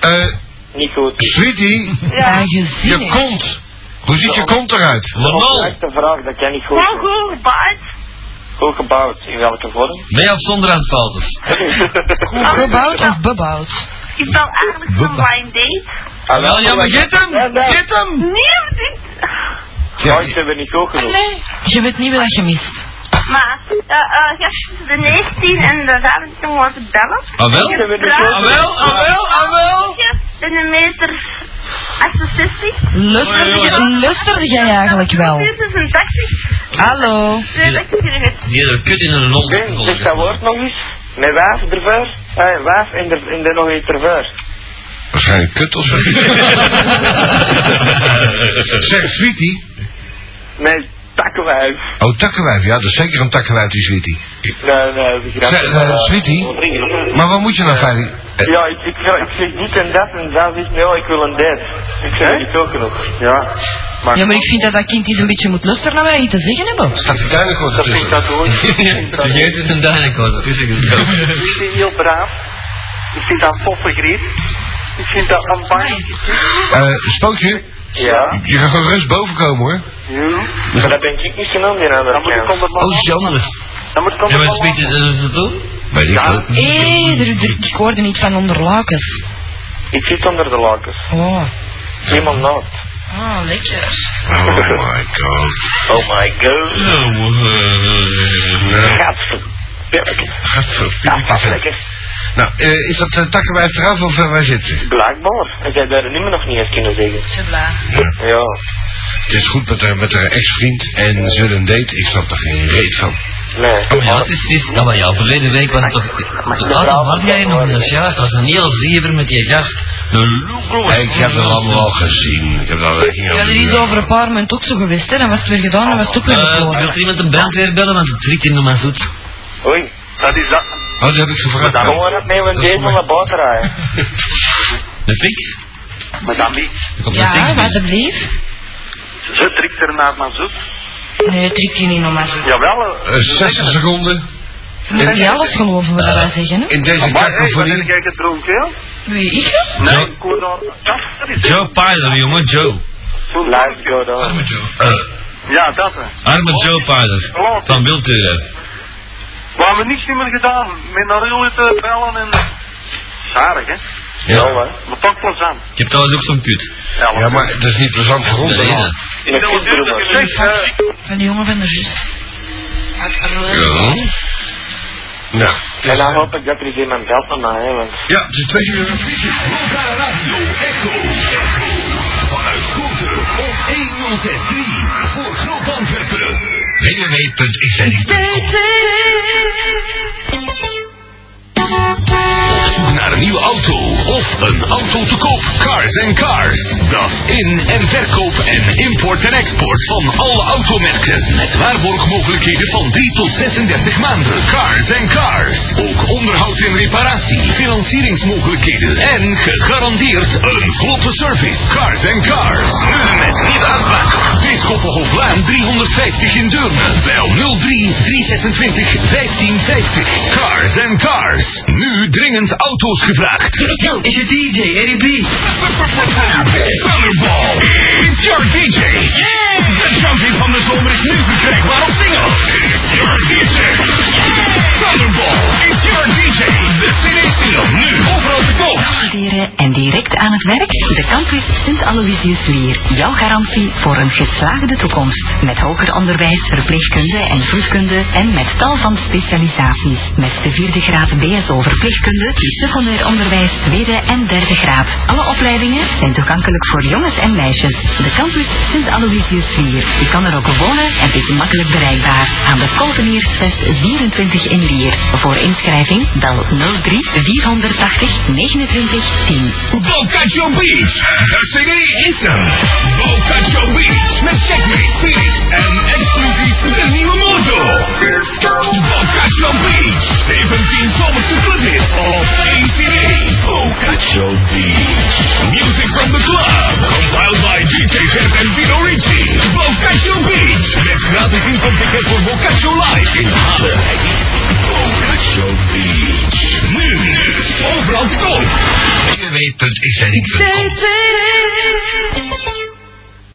Eh, Niet goed. Sweetie, Ja. je je kont. Hoe ziet je kont eruit? Normaal. De vraag, dat kan niet goed. Gewoon goed. Goed gebouwd. In welke vorm? Je op zonder handfoto's? Goed gebouwd of bebouwd? Ik bel eigenlijk van blind date. Ah, wel, ja, maar get hem! Get hem! Nee, maar dit... Ja, ik ben niet goed genoeg. Nee. Je weet niet wat je mist. Maar, uh, uh, gast, de 19 en de 25 moeten bellen. Ah wel? Ik heb Ah wel, ah wel, ah wel! Ben een meter 68. Lusterde, lusterde jij eigenlijk wel? 84. Hallo? 82 Die heeft er kut in een Ben, zeg dat woord nog eens. Met waaf ervoor. Eh, waaf en er, en er nog iets ervoor. Waarschijnlijk kut of zo. *laughs* *laughs* zeg, Sweetie. Met takkenwijf. Oh, takkenwijf. Ja, dat is zeker een takkenwijf, die Sweetie. Nee, nee, dat is eh, Sweetie. Maar wat moet je nou, Freddy? Eh, Ja, ik, ik, ik zeg dit en dat en dan zegt nee, ik wil een date. Ik zeg niet genoeg. Ja. Maar, Ja, maar ik vind dat dat kind eens een beetje moet luisteren naar mij iets te zeggen hebben. Staat duidelijk goed dat vind ik dat ooit. *laughs* Vergeet het een duidelijk tussen *laughs* gekomen. Ik vind heel braaf. Ik vind dat toffe griet. Ik vind dat een bang. Eh, spookje, Ja. je gaat gewoon rust boven komen hoor. Ja. Maar dat ben ik niet genoemd in andere Dan moet ik onder Oh, jammer. Dan moet ik Ja, onder maar spiet het is het toe? Weet ik veel. Hé, ik hoorde niet van onder lakens. Ik zit onder de lakens. Oh. Niemand nooit. Ah, lekker. Oh my god. Oh my god. Gadverpilken. Dat was lekker. Nou, eh, is dat uh, takkenwijf eraf of uh, waar zit ze? Blijkbaar. En jij daar een nummer nog niet eens kunnen zeggen. Ze blij. Ja. Het is goed met haar, met haar ex-vriend en ze wil een date. Ik snap er geen reet van. Nee. Oh ja, het is, het is, ja, maar ja, verleden week was het toch... Dan was jij nog in de juist, het was een heel zever met die gast. Een loeklo. Ik heb dat allemaal al gezien. Ik heb dat Ja, er is over een paar maanden ook zo geweest, hè. Dan was het weer gedaan en was het ook weer Eh, verloren. wilt iemand de brandweer bellen, want het friet in de mazoet. Oei. Dat is dat. Oh, dat heb ik gevraagd. Dan gewoon het is date voor naar buiten rijden. De fix? Maar dan niet. Ja, binnen. alsjeblieft. Ze trekt er naar mijn zoet. Nee, trek je niet maar zo. Jawel. Eh, 60 seconden. Je moet niet alles geloven wat wij zeggen, hè. In deze Maar hey, wanneer kakofonie. kijk het dronken, hè? Wie, ik? Nee, Joe. ik hoor dan... Dat is Joe Pilot, jongen, Joe. Live go down. Eh, Ja, dat hè. Arme Joe Pilot. Van Wildturen. We hebben niks meer gedaan. Met naar jullie te bellen en... Zalig, hè? Ja, hè. Maar toch plezant. Ik heb trouwens ook zo'n kut. ja, maar dat is niet plezant voor ons. In een fietsbroeder. Zeg, eh, Van die jongen van de zus. Ja. Nou, En dan hoop ik dat er iemand belt naar mij, hè, want... ja, het is twee uur. Lokale radio Echo. Vanuit Grote op 1063 voor Groot Antwerpen. www.xzending.com naar een nieuwe auto of een auto te koop. Cars and Cars. Dat in- en verkoop en import en export van alle automerken. Met waarborgmogelijkheden van 3 tot 36 maanden. Cars and Cars. Ook onderhoud en reparatie, financieringsmogelijkheden en gegarandeerd een vlotte service. Cars and Cars. Nu met nieuwe aanpak. Wees Koppenhoflaan 350 in Deurne. Bel 03 326 1550. Cars and Cars. Nu dringend auto's gevraagd. Is het DJ, Eddie B? Thunderball. It's your DJ. De junkie van de zomer is nu verkrijgbaar op single. It's your DJ. Thunderball. It's your DJ. De CD-single. Nu overal te en direct aan het werk? De campus Sint Aloysius Lier. Jouw garantie voor een geslaagde toekomst. Met hoger onderwijs, verpleegkunde en voedkunde en met tal van specialisaties. Met de vierde graad BSO verpleegkunde, secundair onderwijs tweede en derde graad. Alle opleidingen zijn toegankelijk voor jongens en meisjes. De campus Sint Aloysius Lier. Je kan er ook wonen en is makkelijk bereikbaar. Aan de Kolveniersvest 24 in Lier. Voor inschrijving bel 03 480 29 10. Bocacho Beach. De CD is er. Beach. Met Checkmate, Felix en exclusief de nieuwe motor. Bocacho Beach. 17 zomerse clubhits op één CD. Bocacho Beach. Music from the club. Compiled by DJ Jeff en Vito Ricci. Bocacho Beach. Met gratis inkomticket voor Bocacho Live in Halle. Nu. Overal te koop. www.xzending.com